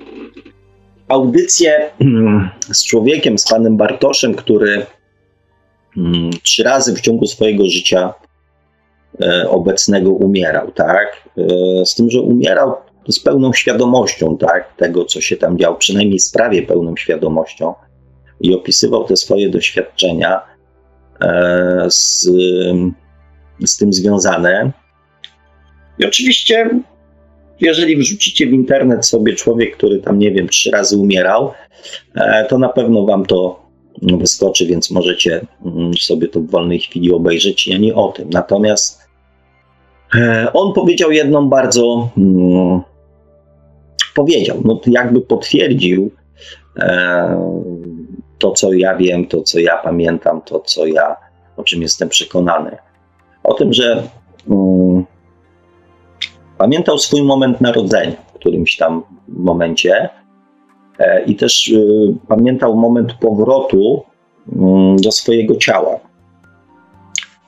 audycję mm, z człowiekiem, z panem Bartoszem, który trzy razy w ciągu swojego życia e, obecnego umierał, tak? E, z tym, że umierał z pełną świadomością, tak? Tego, co się tam działo, przynajmniej z prawie pełną świadomością i opisywał te swoje doświadczenia e, z, z tym związane. I oczywiście, jeżeli wrzucicie w internet sobie człowiek, który tam, nie wiem, trzy razy umierał, to na pewno wam to wyskoczy, więc możecie mm, sobie to w wolnej chwili obejrzeć. Ja nie o tym. Natomiast e, on powiedział jedną bardzo. Mm, powiedział, no jakby potwierdził e, to, co ja wiem, to, co ja pamiętam, to, co ja, o czym jestem przekonany. O tym, że mm, pamiętał swój moment narodzenia w którymś tam momencie i też y, pamiętał moment powrotu mm, do swojego ciała.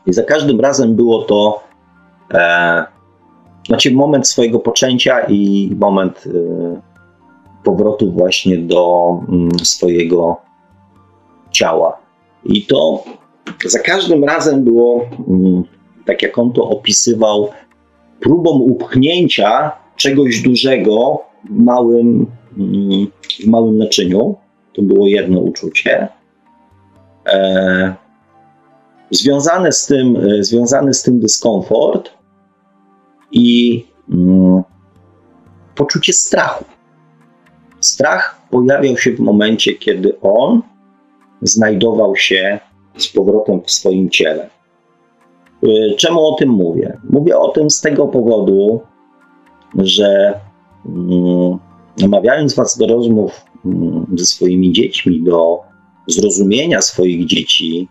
I za każdym razem było to e, znaczy moment swojego poczęcia i moment powrotu właśnie do mm, swojego ciała. I to za każdym razem było, mm, tak jak on to opisywał, próbą upchnięcia czegoś dużego małym, w małym naczyniu. To było jedno uczucie. E, z tym, e, związany z tym dyskomfort i mm, poczucie strachu. Strach pojawiał się w momencie, kiedy on znajdował się z powrotem w swoim ciele. Y, czemu o tym mówię? Mówię o tym z tego powodu, że mm, namawiając Was do rozmów mm, ze swoimi dziećmi, do zrozumienia swoich dzieci,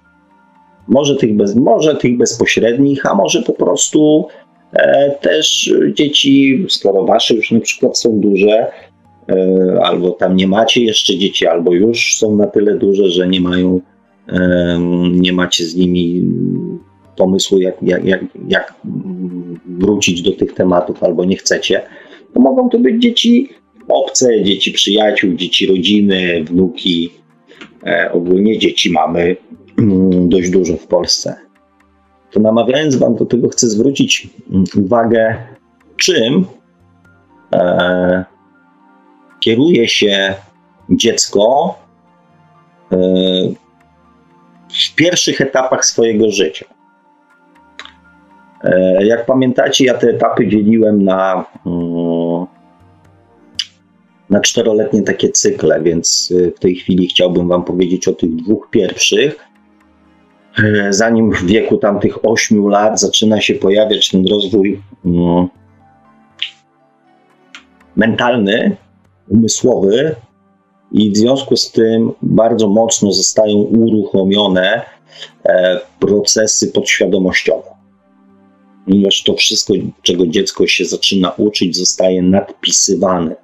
może tych, bez, może tych bezpośrednich, a może po prostu e, też dzieci, skoro Wasze już na przykład są duże, e, albo tam nie macie jeszcze dzieci, albo już są na tyle duże, że nie mają nie macie z nimi pomysłu, jak, jak, jak, jak wrócić do tych tematów, albo nie chcecie, to mogą to być dzieci obce, dzieci przyjaciół, dzieci rodziny, wnuki. E, ogólnie dzieci mamy mm, dość dużo w Polsce. To namawiając Wam do tego, chcę zwrócić mm, uwagę, czym e, kieruje się dziecko, e, w pierwszych etapach swojego życia. E, jak pamiętacie, ja te etapy dzieliłem na, mm, na czteroletnie takie cykle, więc e, w tej chwili chciałbym Wam powiedzieć o tych dwóch pierwszych. E, zanim w wieku tamtych 8 lat zaczyna się pojawiać ten rozwój mm, mentalny, umysłowy, i w związku z tym bardzo mocno zostają uruchomione e, procesy podświadomościowe. Ponieważ to wszystko, czego dziecko się zaczyna uczyć, zostaje nadpisywane.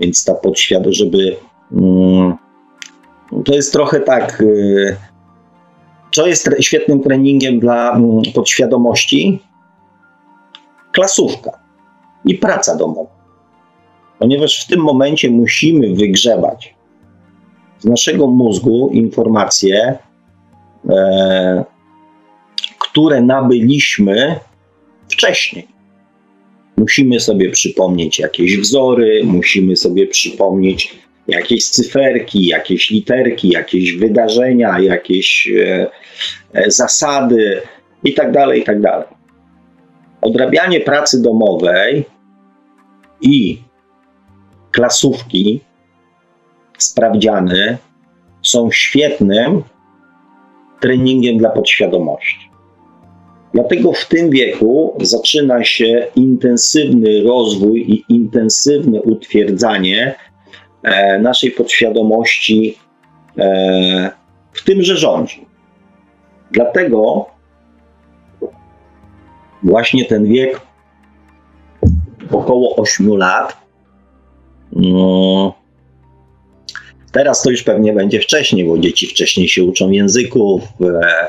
Więc ta podświadomość, żeby. Mm, to jest trochę tak. Co jest świetnym treningiem dla mm, podświadomości? Klasówka i praca domowa ponieważ w tym momencie musimy wygrzebać z naszego mózgu informacje, e, które nabyliśmy wcześniej. Musimy sobie przypomnieć jakieś wzory, musimy sobie przypomnieć jakieś cyferki, jakieś literki, jakieś wydarzenia, jakieś e, e, zasady itd., tak itd. Tak Odrabianie pracy domowej i klasówki, sprawdziany są świetnym treningiem dla podświadomości. Dlatego w tym wieku zaczyna się intensywny rozwój i intensywne utwierdzanie e, naszej podświadomości e, w tymże rządzi. Dlatego właśnie ten wiek około 8 lat no, teraz to już pewnie będzie wcześniej, bo dzieci wcześniej się uczą języków e,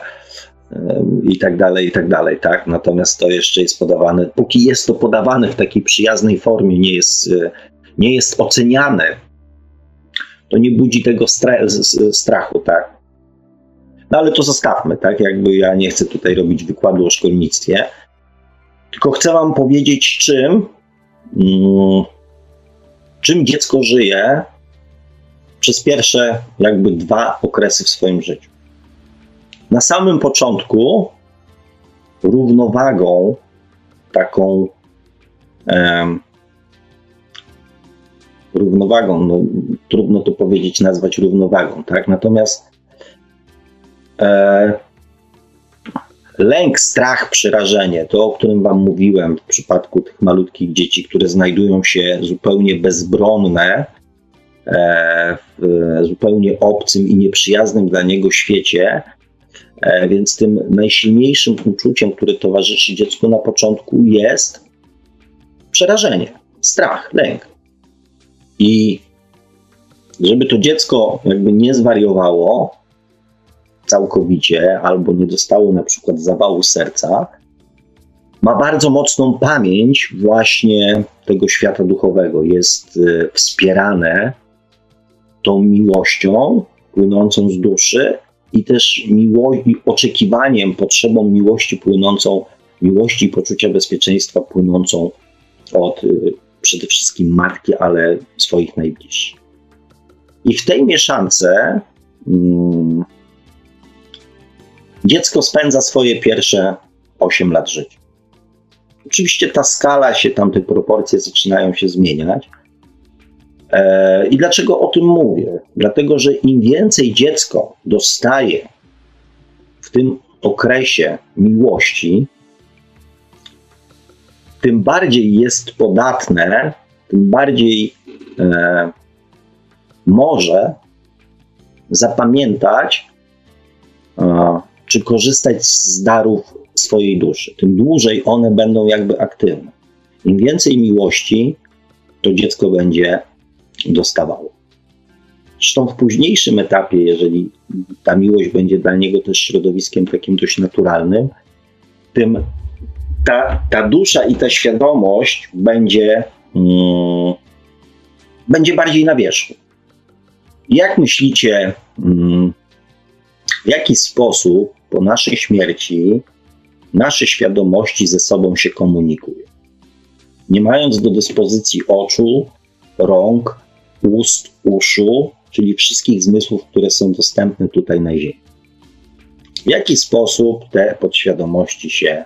i tak dalej, i tak dalej, tak? Natomiast to jeszcze jest podawane, póki jest to podawane w takiej przyjaznej formie, nie jest, e, nie jest oceniane, to nie budzi tego strachu, tak? No ale to zostawmy, tak? Jakby ja nie chcę tutaj robić wykładu o szkolnictwie, tylko chcę Wam powiedzieć, czym. Mm, czym dziecko żyje przez pierwsze jakby dwa okresy w swoim życiu. Na samym początku równowagą taką równowagą, no, trudno to powiedzieć, nazwać równowagą, tak? Natomiast e, lęk, strach, przerażenie, to o którym Wam mówiłem w przypadku tych malutkich dzieci, które znajdują się zupełnie bezbronne e, w zupełnie obcym i nieprzyjaznym dla niego świecie. E, więc tym najsilniejszym uczuciem, które towarzyszy dziecku na początku, jest przerażenie, strach, lęk. I żeby to dziecko jakby nie zwariowało, całkowicie albo nie dostało na przykład zawału serca, ma bardzo mocną pamięć właśnie tego świata duchowego. Jest y, wspierane tą miłością płynącą z duszy i też miło- oczekiwaniem, potrzebą miłości płynącą, miłości i poczucia bezpieczeństwa płynącą od y, przede wszystkim matki, ale swoich najbliższych. I w tej mieszance mm, dziecko spędza swoje pierwsze 8 lat życia. Oczywiście ta skala się, tam te proporcje zaczynają się zmieniać. E, I dlaczego o tym mówię? Dlatego, że im więcej dziecko dostaje w tym okresie miłości, tym bardziej jest podatne, tym bardziej e, może zapamiętać, e, czy korzystać z darów swojej duszy. Tym dłużej one będą jakby aktywne. Im więcej miłości to dziecko będzie dostawało. Zresztą w późniejszym etapie, jeżeli ta miłość będzie dla niego też środowiskiem takim dość naturalnym, tym ta, ta dusza i ta świadomość będzie, mm, będzie bardziej na wierzchu. Jak myślicie, mm, w jaki sposób po naszej śmierci nasze świadomości ze sobą się komunikują? Nie mając do dyspozycji oczu, rąk, ust, uszu, czyli wszystkich zmysłów, które są dostępne tutaj na Ziemi. W jaki sposób te podświadomości się,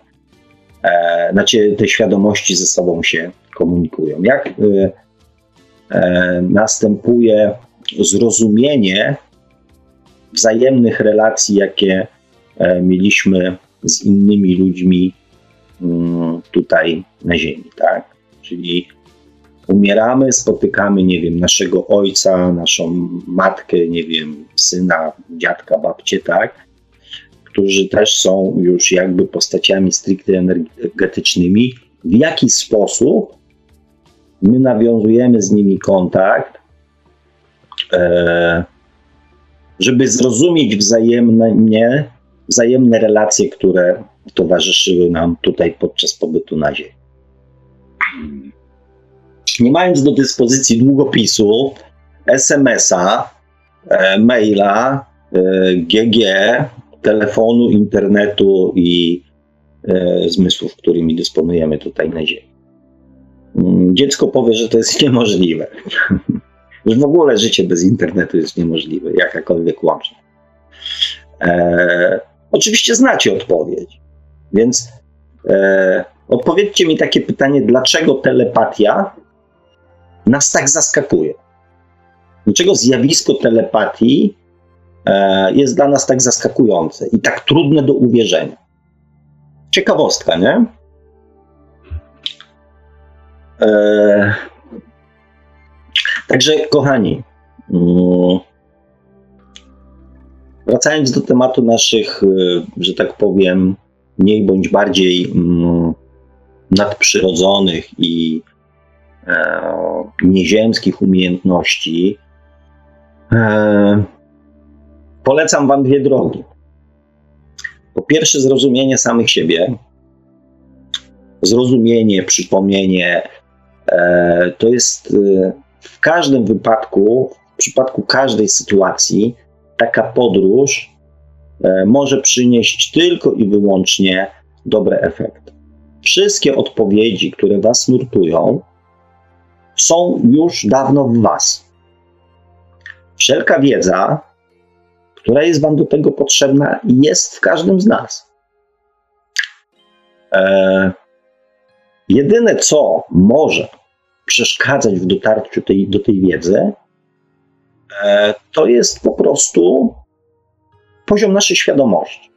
e, znaczy te świadomości ze sobą się komunikują? Jak e, e, następuje zrozumienie wzajemnych relacji, jakie e, mieliśmy z innymi ludźmi mm, tutaj na Ziemi, tak? Czyli umieramy, spotykamy, nie wiem, naszego ojca, naszą matkę, nie wiem, syna, dziadka, babcię, tak? Którzy też są już jakby postaciami stricte energetycznymi. W jaki sposób my nawiązujemy z nimi kontakt, e, żeby zrozumieć wzajemnie, wzajemne relacje, które towarzyszyły nam tutaj podczas pobytu na Ziemi nie mając do dyspozycji długopisu, SMS-a, e, maila, e, GG, telefonu, internetu i e, zmysłów, którymi dysponujemy tutaj na Ziemi. Mm, dziecko powie, że to jest niemożliwe. że w ogóle życie bez internetu jest niemożliwe, jakakolwiek łączność. E, oczywiście znacie odpowiedź, więc e, odpowiedzcie mi takie pytanie, dlaczego telepatia nas tak zaskakuje? Dlaczego zjawisko telepatii e, jest dla nas tak zaskakujące i tak trudne do uwierzenia? Ciekawostka, nie? E, także, kochani, mm, wracając do tematu naszych, e, że tak powiem, mniej bądź bardziej mm, nadprzyrodzonych i nieziemskich umiejętności, e, polecam Wam dwie drogi. Po pierwsze, zrozumienie samych siebie, zrozumienie, przypomnienie. E, to jest w każdym wypadku, w przypadku każdej sytuacji, taka podróż może przynieść tylko i wyłącznie dobre efekty. Wszystkie odpowiedzi, które Was nurtują, są już dawno w Was. Wszelka wiedza, która jest Wam do tego potrzebna, jest w każdym z nas. E, jedyne, co może przeszkadzać w dotarciu tej, do tej wiedzy, e, to jest po prostu poziom naszej świadomości.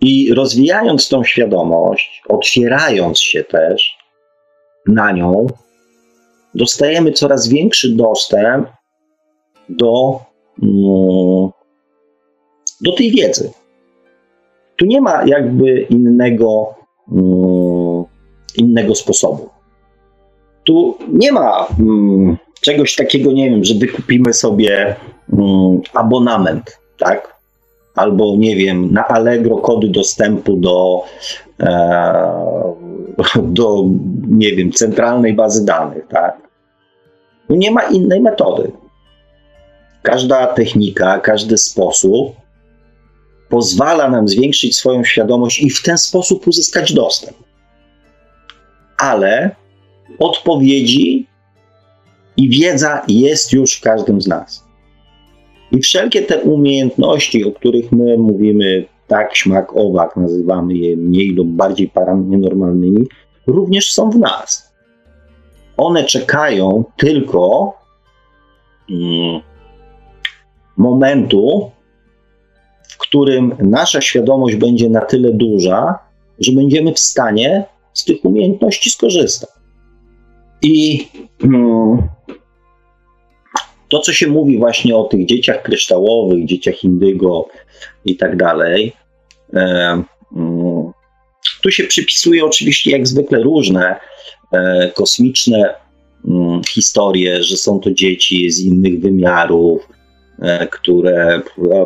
I rozwijając tą świadomość, otwierając się też na nią, dostajemy coraz większy dostęp do, mm, do tej wiedzy. Tu nie ma jakby innego, mm, innego sposobu. Tu nie ma mm, czegoś takiego, nie wiem, że wykupimy sobie abonament, tak? Albo nie wiem, na Allegro kody dostępu do, e, do nie wiem, centralnej bazy danych, tak? No nie ma innej metody. Każda technika, każdy sposób pozwala nam zwiększyć swoją świadomość i w ten sposób uzyskać dostęp. Ale odpowiedzi i wiedza jest już w każdym z nas. I wszelkie te umiejętności, o których my mówimy tak, śmak, owak, nazywamy je mniej lub bardziej paranormalnymi, również są w nas. One czekają tylko mm, momentu, w którym nasza świadomość będzie na tyle duża, że będziemy w stanie z tych umiejętności skorzystać. I mm, to, co się mówi właśnie o tych dzieciach kryształowych, dzieciach indygo i tak dalej, e, mm, tu się przypisuje oczywiście jak zwykle różne e, kosmiczne mm, historie, że są to dzieci z innych wymiarów, e, które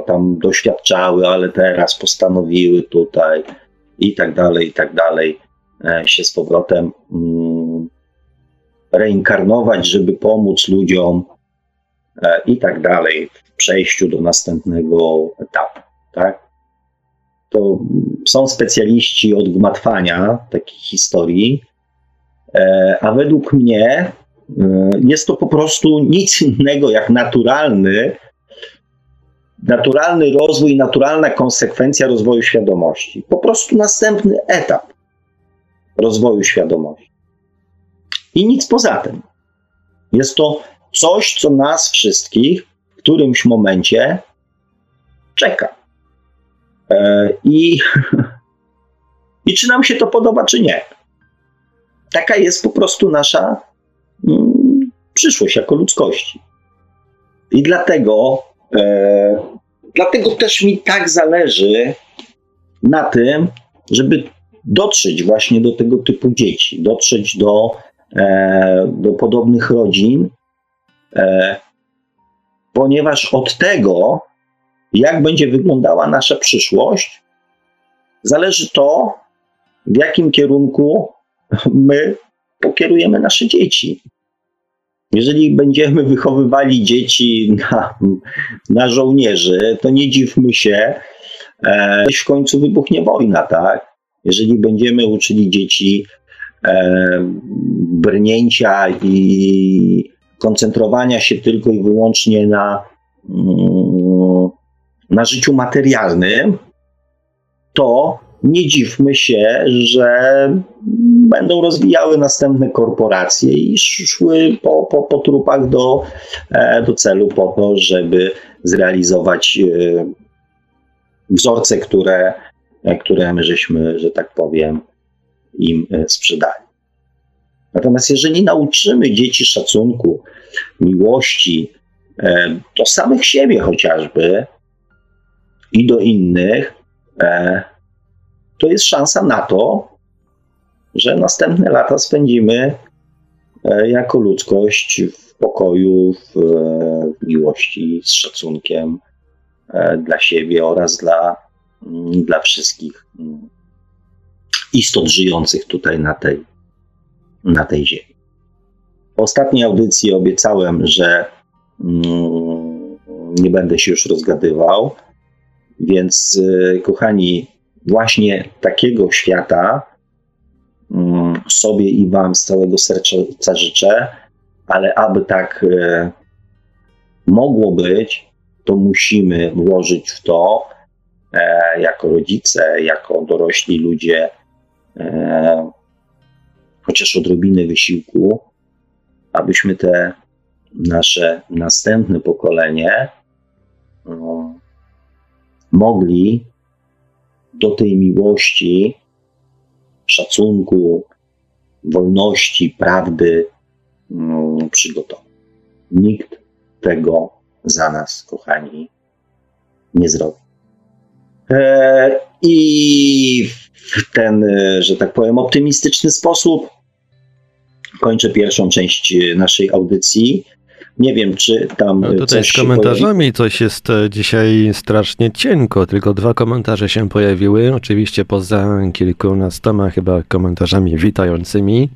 tam doświadczały, ale teraz postanowiły tutaj i tak dalej, i tak dalej się z powrotem mm, reinkarnować, żeby pomóc ludziom i tak dalej w przejściu do następnego etapu. Tak? To są specjaliści od gmatwania takich historii, e, a według mnie e, jest to po prostu nic innego jak naturalny, naturalny rozwój, naturalna konsekwencja rozwoju świadomości. Po prostu następny etap rozwoju świadomości. I nic poza tym. Jest to coś, co nas wszystkich w którymś momencie czeka. E, I, I czy nam się to podoba, czy nie. Taka jest po prostu nasza mm, przyszłość jako ludzkości. I dlatego, e, dlatego też mi tak zależy na tym, żeby dotrzeć właśnie do tego typu dzieci, dotrzeć do, e, do podobnych rodzin ponieważ od tego, jak będzie wyglądała nasza przyszłość, zależy to, w jakim kierunku my pokierujemy nasze dzieci. Jeżeli będziemy wychowywali dzieci na, na żołnierzy, to nie dziwmy się, e, w końcu wybuchnie wojna, tak? Jeżeli będziemy uczyli dzieci e, brnięcia i koncentrowania się tylko i wyłącznie na, mm, na życiu materialnym, to nie dziwmy się, że będą rozwijały następne korporacje i szły po, po, po trupach do, e, do celu po to, żeby zrealizować e, wzorce, które, e, które my żeśmy, że tak powiem, im sprzedali. Natomiast jeżeli nauczymy dzieci szacunku, miłości e, do samych siebie chociażby i do innych, e, to jest szansa na to, że następne lata spędzimy e, jako ludzkość w pokoju, w, w miłości, z szacunkiem dla siebie oraz dla, mm, dla wszystkich mm, istot żyjących tutaj na tej, na tej ziemi. W ostatniej audycji obiecałem, że mm, nie będę się już rozgadywał, więc y, kochani, właśnie takiego świata mm, sobie i Wam z całego serca życzę, ale aby tak y, mogło być, to musimy włożyć w to e, jako rodzice, jako dorośli ludzie e, chociaż odrobinę wysiłku, abyśmy te nasze następne pokolenie no, mogli do tej miłości, szacunku, wolności, prawdy no, przygotować. Nikt tego za nas, kochani, nie zrobi. E, I w ten, że tak powiem, optymistyczny sposób kończę pierwszą część naszej audycji. Nie wiem, czy tam. No tutaj coś z komentarzami coś jest e, dzisiaj strasznie cienko. Tylko dwa komentarze się pojawiły. Oczywiście poza kilkunastoma chyba komentarzami witającymi.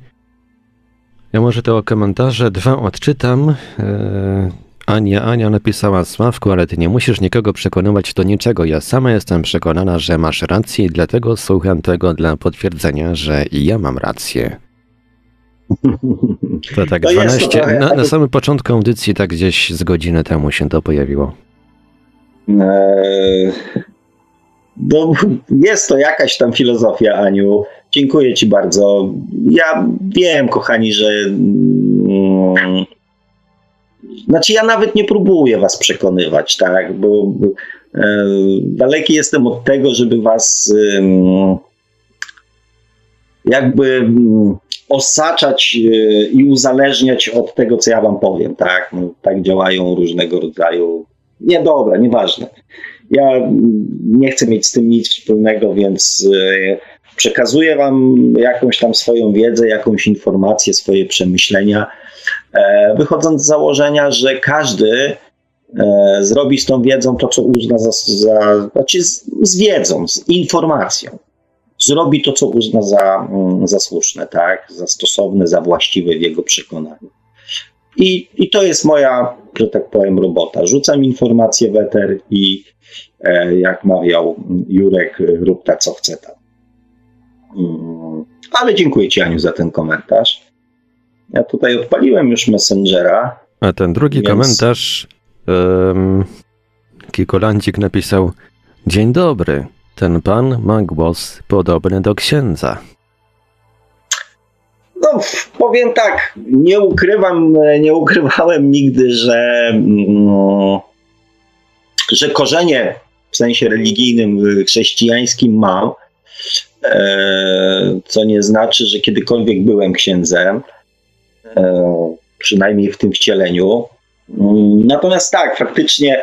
Ja może te komentarze dwa odczytam. E, Ania, Ania napisała Sławku, ale ty nie musisz nikogo przekonywać do niczego. Ja sama jestem przekonana, że masz rację i dlatego słucham tego dla potwierdzenia, że i ja mam rację. To tak To jest to 12. trochę Na, na takie- samym początku audycji, tak gdzieś z godziny temu się to pojawiło. Eee, No, jest to jakaś tam filozofia, Aniu. Dziękuję Ci bardzo. Ja wiem, kochani, że. Mm, znaczy, ja nawet nie próbuję Was przekonywać, tak? Bo e, daleki jestem od tego, żeby Was jakby mm, osaczać e, i uzależniać od tego, co ja Wam powiem, tak? No, tak działają różnego rodzaju. Nie, dobra, nieważne. Ja nie chcę mieć z tym nic wspólnego, więc e, przekazuję Wam jakąś tam swoją wiedzę, jakąś informację, swoje przemyślenia, e, wychodząc z założenia, że każdy zrobi z tą wiedzą to, co uzna za, za znaczy z, z wiedzą, z informacją. Zrobi to, co uzna za, mm, za słuszne, tak? za stosowne, za właściwe w jego przekonaniu. I, I to jest moja, że tak powiem, robota. Rzucam informacje w eter i e, jak mawiał Jurek, rób ta co chce tam. Mm, Ale dziękuję Ci, Aniu, za ten komentarz. Ja tutaj odpaliłem już Messengera. A ten drugi Więc- komentarz. Um, Kikolandzik napisał: Dzień dobry. Ten pan ma głos podobny do księdza. No, powiem tak, nie ukrywam, nie ukrywałem nigdy, że, mm, że korzenie w sensie religijnym, chrześcijańskim mam, e, co nie znaczy, że kiedykolwiek byłem księdzem, e, przynajmniej w tym wcieleniu. Mm, Natomiast tak, faktycznie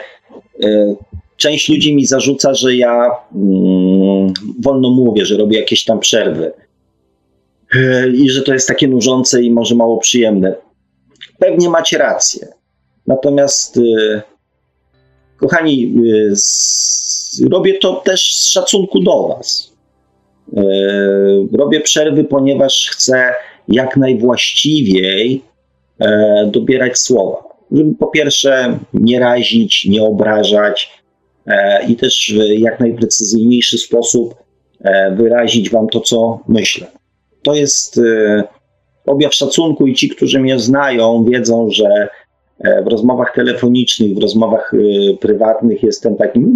e, część ludzi mi zarzuca, że ja mm, wolno mówię, że robię jakieś tam przerwy e, i że to jest takie nużące i może mało przyjemne. Pewnie macie rację. Natomiast, e, kochani, e, robię to też z szacunku do Was. Robię przerwy, ponieważ chcę jak najwłaściwiej dobierać słowa. Żeby po pierwsze nie razić, nie obrażać i też w jak najprecyzyjniejszy sposób e, wyrazić Wam to, co myślę. To jest e, objaw szacunku i ci, którzy mnie znają, wiedzą, że e, w rozmowach telefonicznych, w rozmowach e, prywatnych jestem takim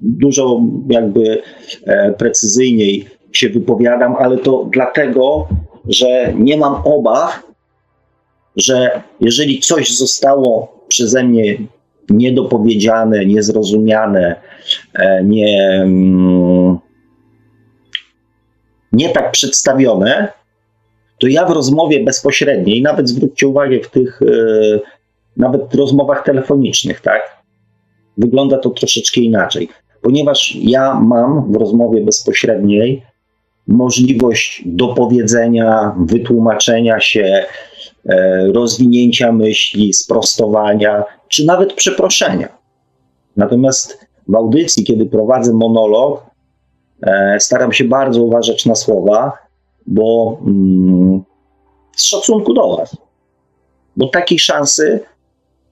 dużo jakby e, precyzyjniej się wypowiadam, ale to dlatego, że nie mam obaw, że jeżeli coś zostało przeze mnie niedopowiedziane, niezrozumiane, e, nie, mm, nie tak przedstawione, to ja w rozmowie bezpośredniej, nawet zwróćcie uwagę w tych e, nawet rozmowach telefonicznych, tak, wygląda to troszeczkę inaczej, ponieważ ja mam w rozmowie bezpośredniej możliwość dopowiedzenia, wytłumaczenia się, e, rozwinięcia myśli, sprostowania, czy nawet przeproszenia. Natomiast w audycji, kiedy prowadzę monolog, e, staram się bardzo uważać na słowa, bo mm, z szacunku do Was, bo takiej szansy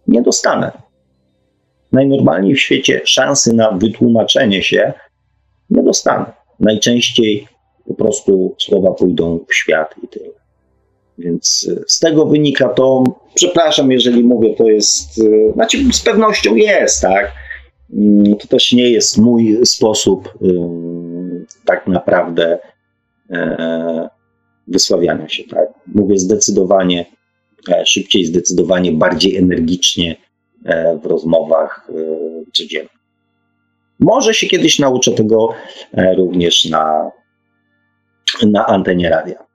nie dostanę. Najnormalniej w świecie szansy na wytłumaczenie się nie dostanę. Najczęściej po prostu słowa pójdą w świat i tyle. Więc y, z tego wynika to, przepraszam, jeżeli mówię, to jest, y, znaczy z pewnością jest, tak. Mm, To też nie jest mój sposób ym, tak naprawdę e, wysławiania się, tak. Mówię zdecydowanie e, szybciej, zdecydowanie bardziej energicznie e, w rozmowach e, codziennych. Może się kiedyś nauczę tego e, również na, na antenie radia.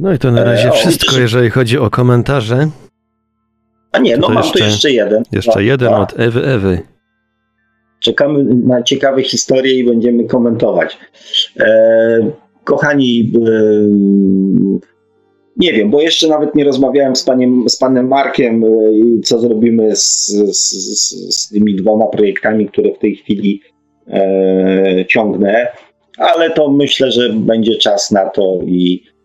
No i to na razie E, o, wszystko, jeżeli chodzi o komentarze. A nie, no mam jeszcze- tu jeszcze jeden. Jeszcze No, jeden od Ewy Ewy. Czekamy na ciekawe historie i będziemy komentować. E, kochani, e, nie wiem, bo jeszcze nawet nie rozmawiałem z, paniem, z panem Markiem i co zrobimy z, z, z tymi dwoma projektami, które w tej chwili e, ciągnę, ale to myślę, że będzie czas na to i e,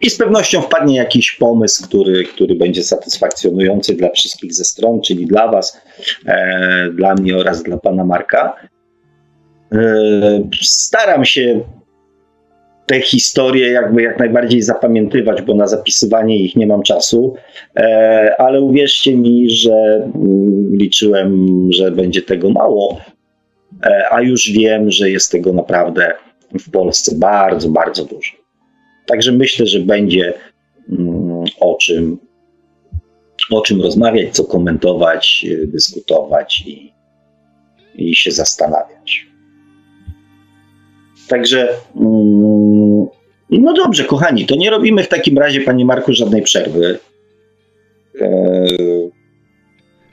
i z pewnością wpadnie jakiś pomysł, który, który będzie satysfakcjonujący dla wszystkich ze stron, czyli dla Was, e, dla mnie oraz dla Pana Marka. E, staram się te historie jakby jak najbardziej zapamiętywać, bo na zapisywanie ich nie mam czasu, e, ale uwierzcie mi, że mm, liczyłem, że będzie tego mało, e, a już wiem, że jest tego naprawdę w Polsce bardzo, bardzo dużo. Także myślę, że będzie mm, o czym, o czym rozmawiać, co komentować, dyskutować i, i się zastanawiać. Także, mm, no dobrze, kochani, to nie robimy w takim razie, panie Marku, żadnej przerwy.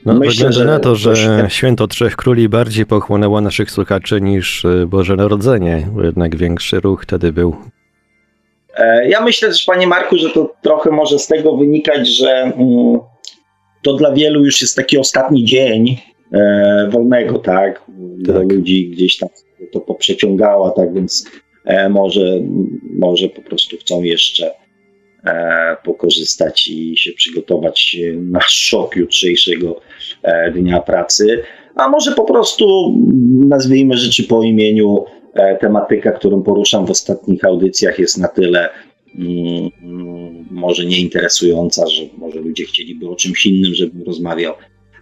E, no, Myślę, wygląda na to, że święto Trzech Króli bardziej pochłonęło naszych słuchaczy niż y, Boże Narodzenie. Jednak większy ruch wtedy był E, ja myślę też, panie Marku, że to trochę może z tego wynikać, że mm, to dla wielu już jest taki ostatni dzień e, wolnego, tak? tak. ludzi gdzieś tam to poprzeciągała, tak więc e, może, może po prostu chcą jeszcze pokorzystać i się przygotować na szok jutrzejszego dnia pracy, a może po prostu nazwijmy rzeczy po imieniu, E, tematyka, którą poruszam w ostatnich audycjach jest na tyle mm, mm, może nieinteresująca, że może ludzie chcieliby o czymś innym, żebym rozmawiał.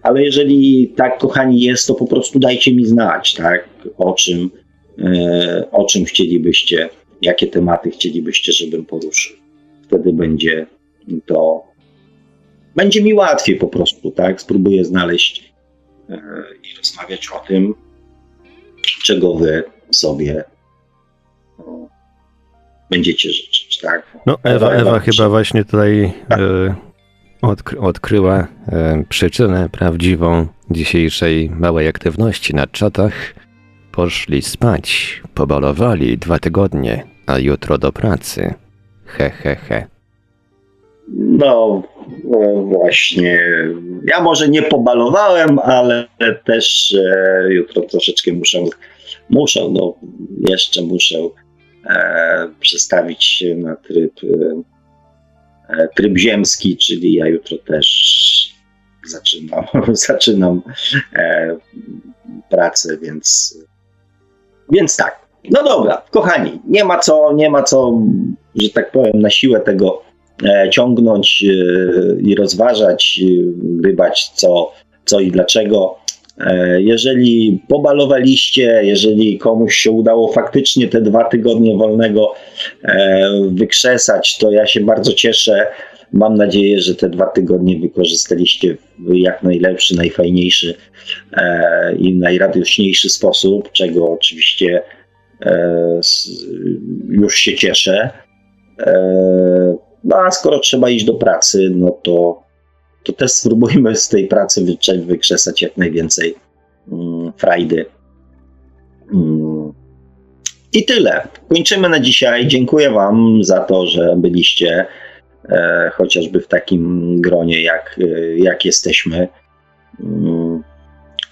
Ale jeżeli tak, kochani, jest, to po prostu dajcie mi znać, tak, o czym, e, o czym chcielibyście, jakie tematy chcielibyście, żebym poruszył. Wtedy będzie to, będzie mi łatwiej po prostu, tak, spróbuję znaleźć e, i rozmawiać o tym, czego wy sobie no, będziecie życzyć, tak? No, Ewa, Ewa, Ewa chyba właśnie tutaj tak. e, odkry, odkryła e, przyczynę prawdziwą dzisiejszej małej aktywności na czatach. Poszli spać, pobalowali dwa tygodnie, a jutro do pracy. He, he, he. No, właśnie. Ja może nie pobalowałem, ale też e, jutro troszeczkę muszę muszę, no jeszcze muszę e, przestawić się na tryb, e, tryb ziemski, czyli ja jutro też zaczynam, zaczynam e, pracę, więc, więc tak. No dobra, kochani, nie ma co, nie ma co, że tak powiem, na siłę tego e, ciągnąć e, i rozważać, gdybać co, co i dlaczego. E, jeżeli pobalowaliście, jeżeli komuś się udało faktycznie te dwa tygodnie wolnego e, wykrzesać, to ja się bardzo cieszę. Mam nadzieję, że te dwa tygodnie wykorzystaliście w jak najlepszy, najfajniejszy e, i najradośniejszy sposób, czego oczywiście już się cieszę. No a skoro trzeba iść do pracy, no to to też spróbujmy z tej pracy wykrzesać jak najwięcej mm, frajdy. Mm. I tyle. Kończymy na dzisiaj. Dziękuję Wam za to, że byliście e, chociażby w takim gronie, jak, e, jak jesteśmy.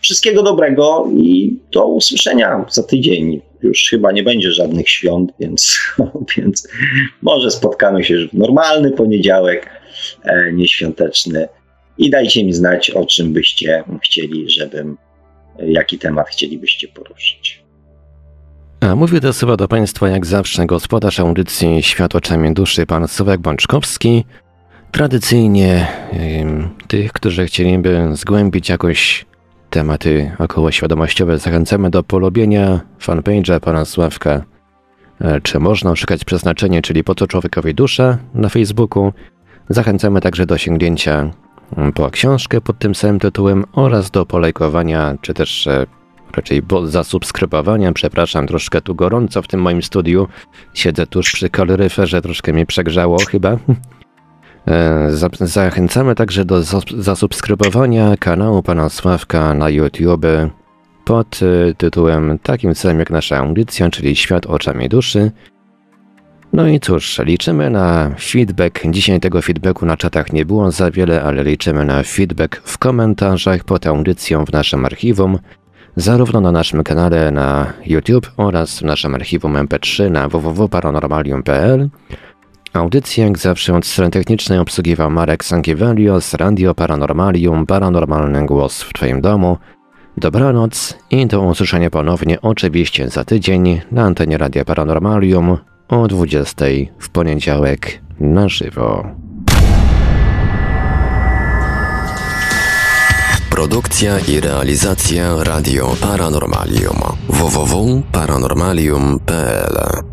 Wszystkiego dobrego i do usłyszenia za tydzień. Już chyba nie będzie żadnych świąt, więc, więc może spotkamy się w normalny poniedziałek, e, nieświąteczny i dajcie mi znać, o czym byście chcieli, żebym, jaki temat chcielibyście poruszyć. A mówię to słowa do Państwa jak zawsze gospodarz audycji Świat oczami duszy, pan Sławek Bączkowski. Tradycyjnie tych, którzy chcieliby zgłębić jakoś tematy okołoświadomościowe, zachęcamy do polubienia fanpage'a pana Sławka. E, czy można szukać przeznaczenie, czyli po co człowiekowi dusza na Facebooku. Zachęcamy także do sięgnięcia po książkę pod tym samym tytułem oraz do polajkowania, czy też e, raczej zasubskrybowania. Przepraszam, troszkę tu gorąco w tym moim studiu. Siedzę tuż przy kaloryferze, troszkę mnie przegrzało chyba. E, zachęcamy także do zasubskrybowania kanału pana Sławka na YouTube pod e, tytułem takim samym jak nasza audycja, czyli Świat oczami duszy. No i cóż, liczymy na feedback. Dzisiaj tego feedbacku na czatach nie było za wiele, ale liczymy na feedback w komentarzach pod audycją w naszym archiwum, zarówno na naszym kanale na YouTube oraz w naszym archiwum MP3 na www.paranormalium.pl. Audycję jak zawsze od strony technicznej obsługiwał Marek Sankiewelios, Radio Paranormalium, paranormalny głos w Twoim domu. Dobranoc i do usłyszenia ponownie oczywiście za tydzień na antenie Radia Paranormalium o 20 w poniedziałek na żywo. Produkcja i realizacja Radio Paranormalium www.paranormalium.pl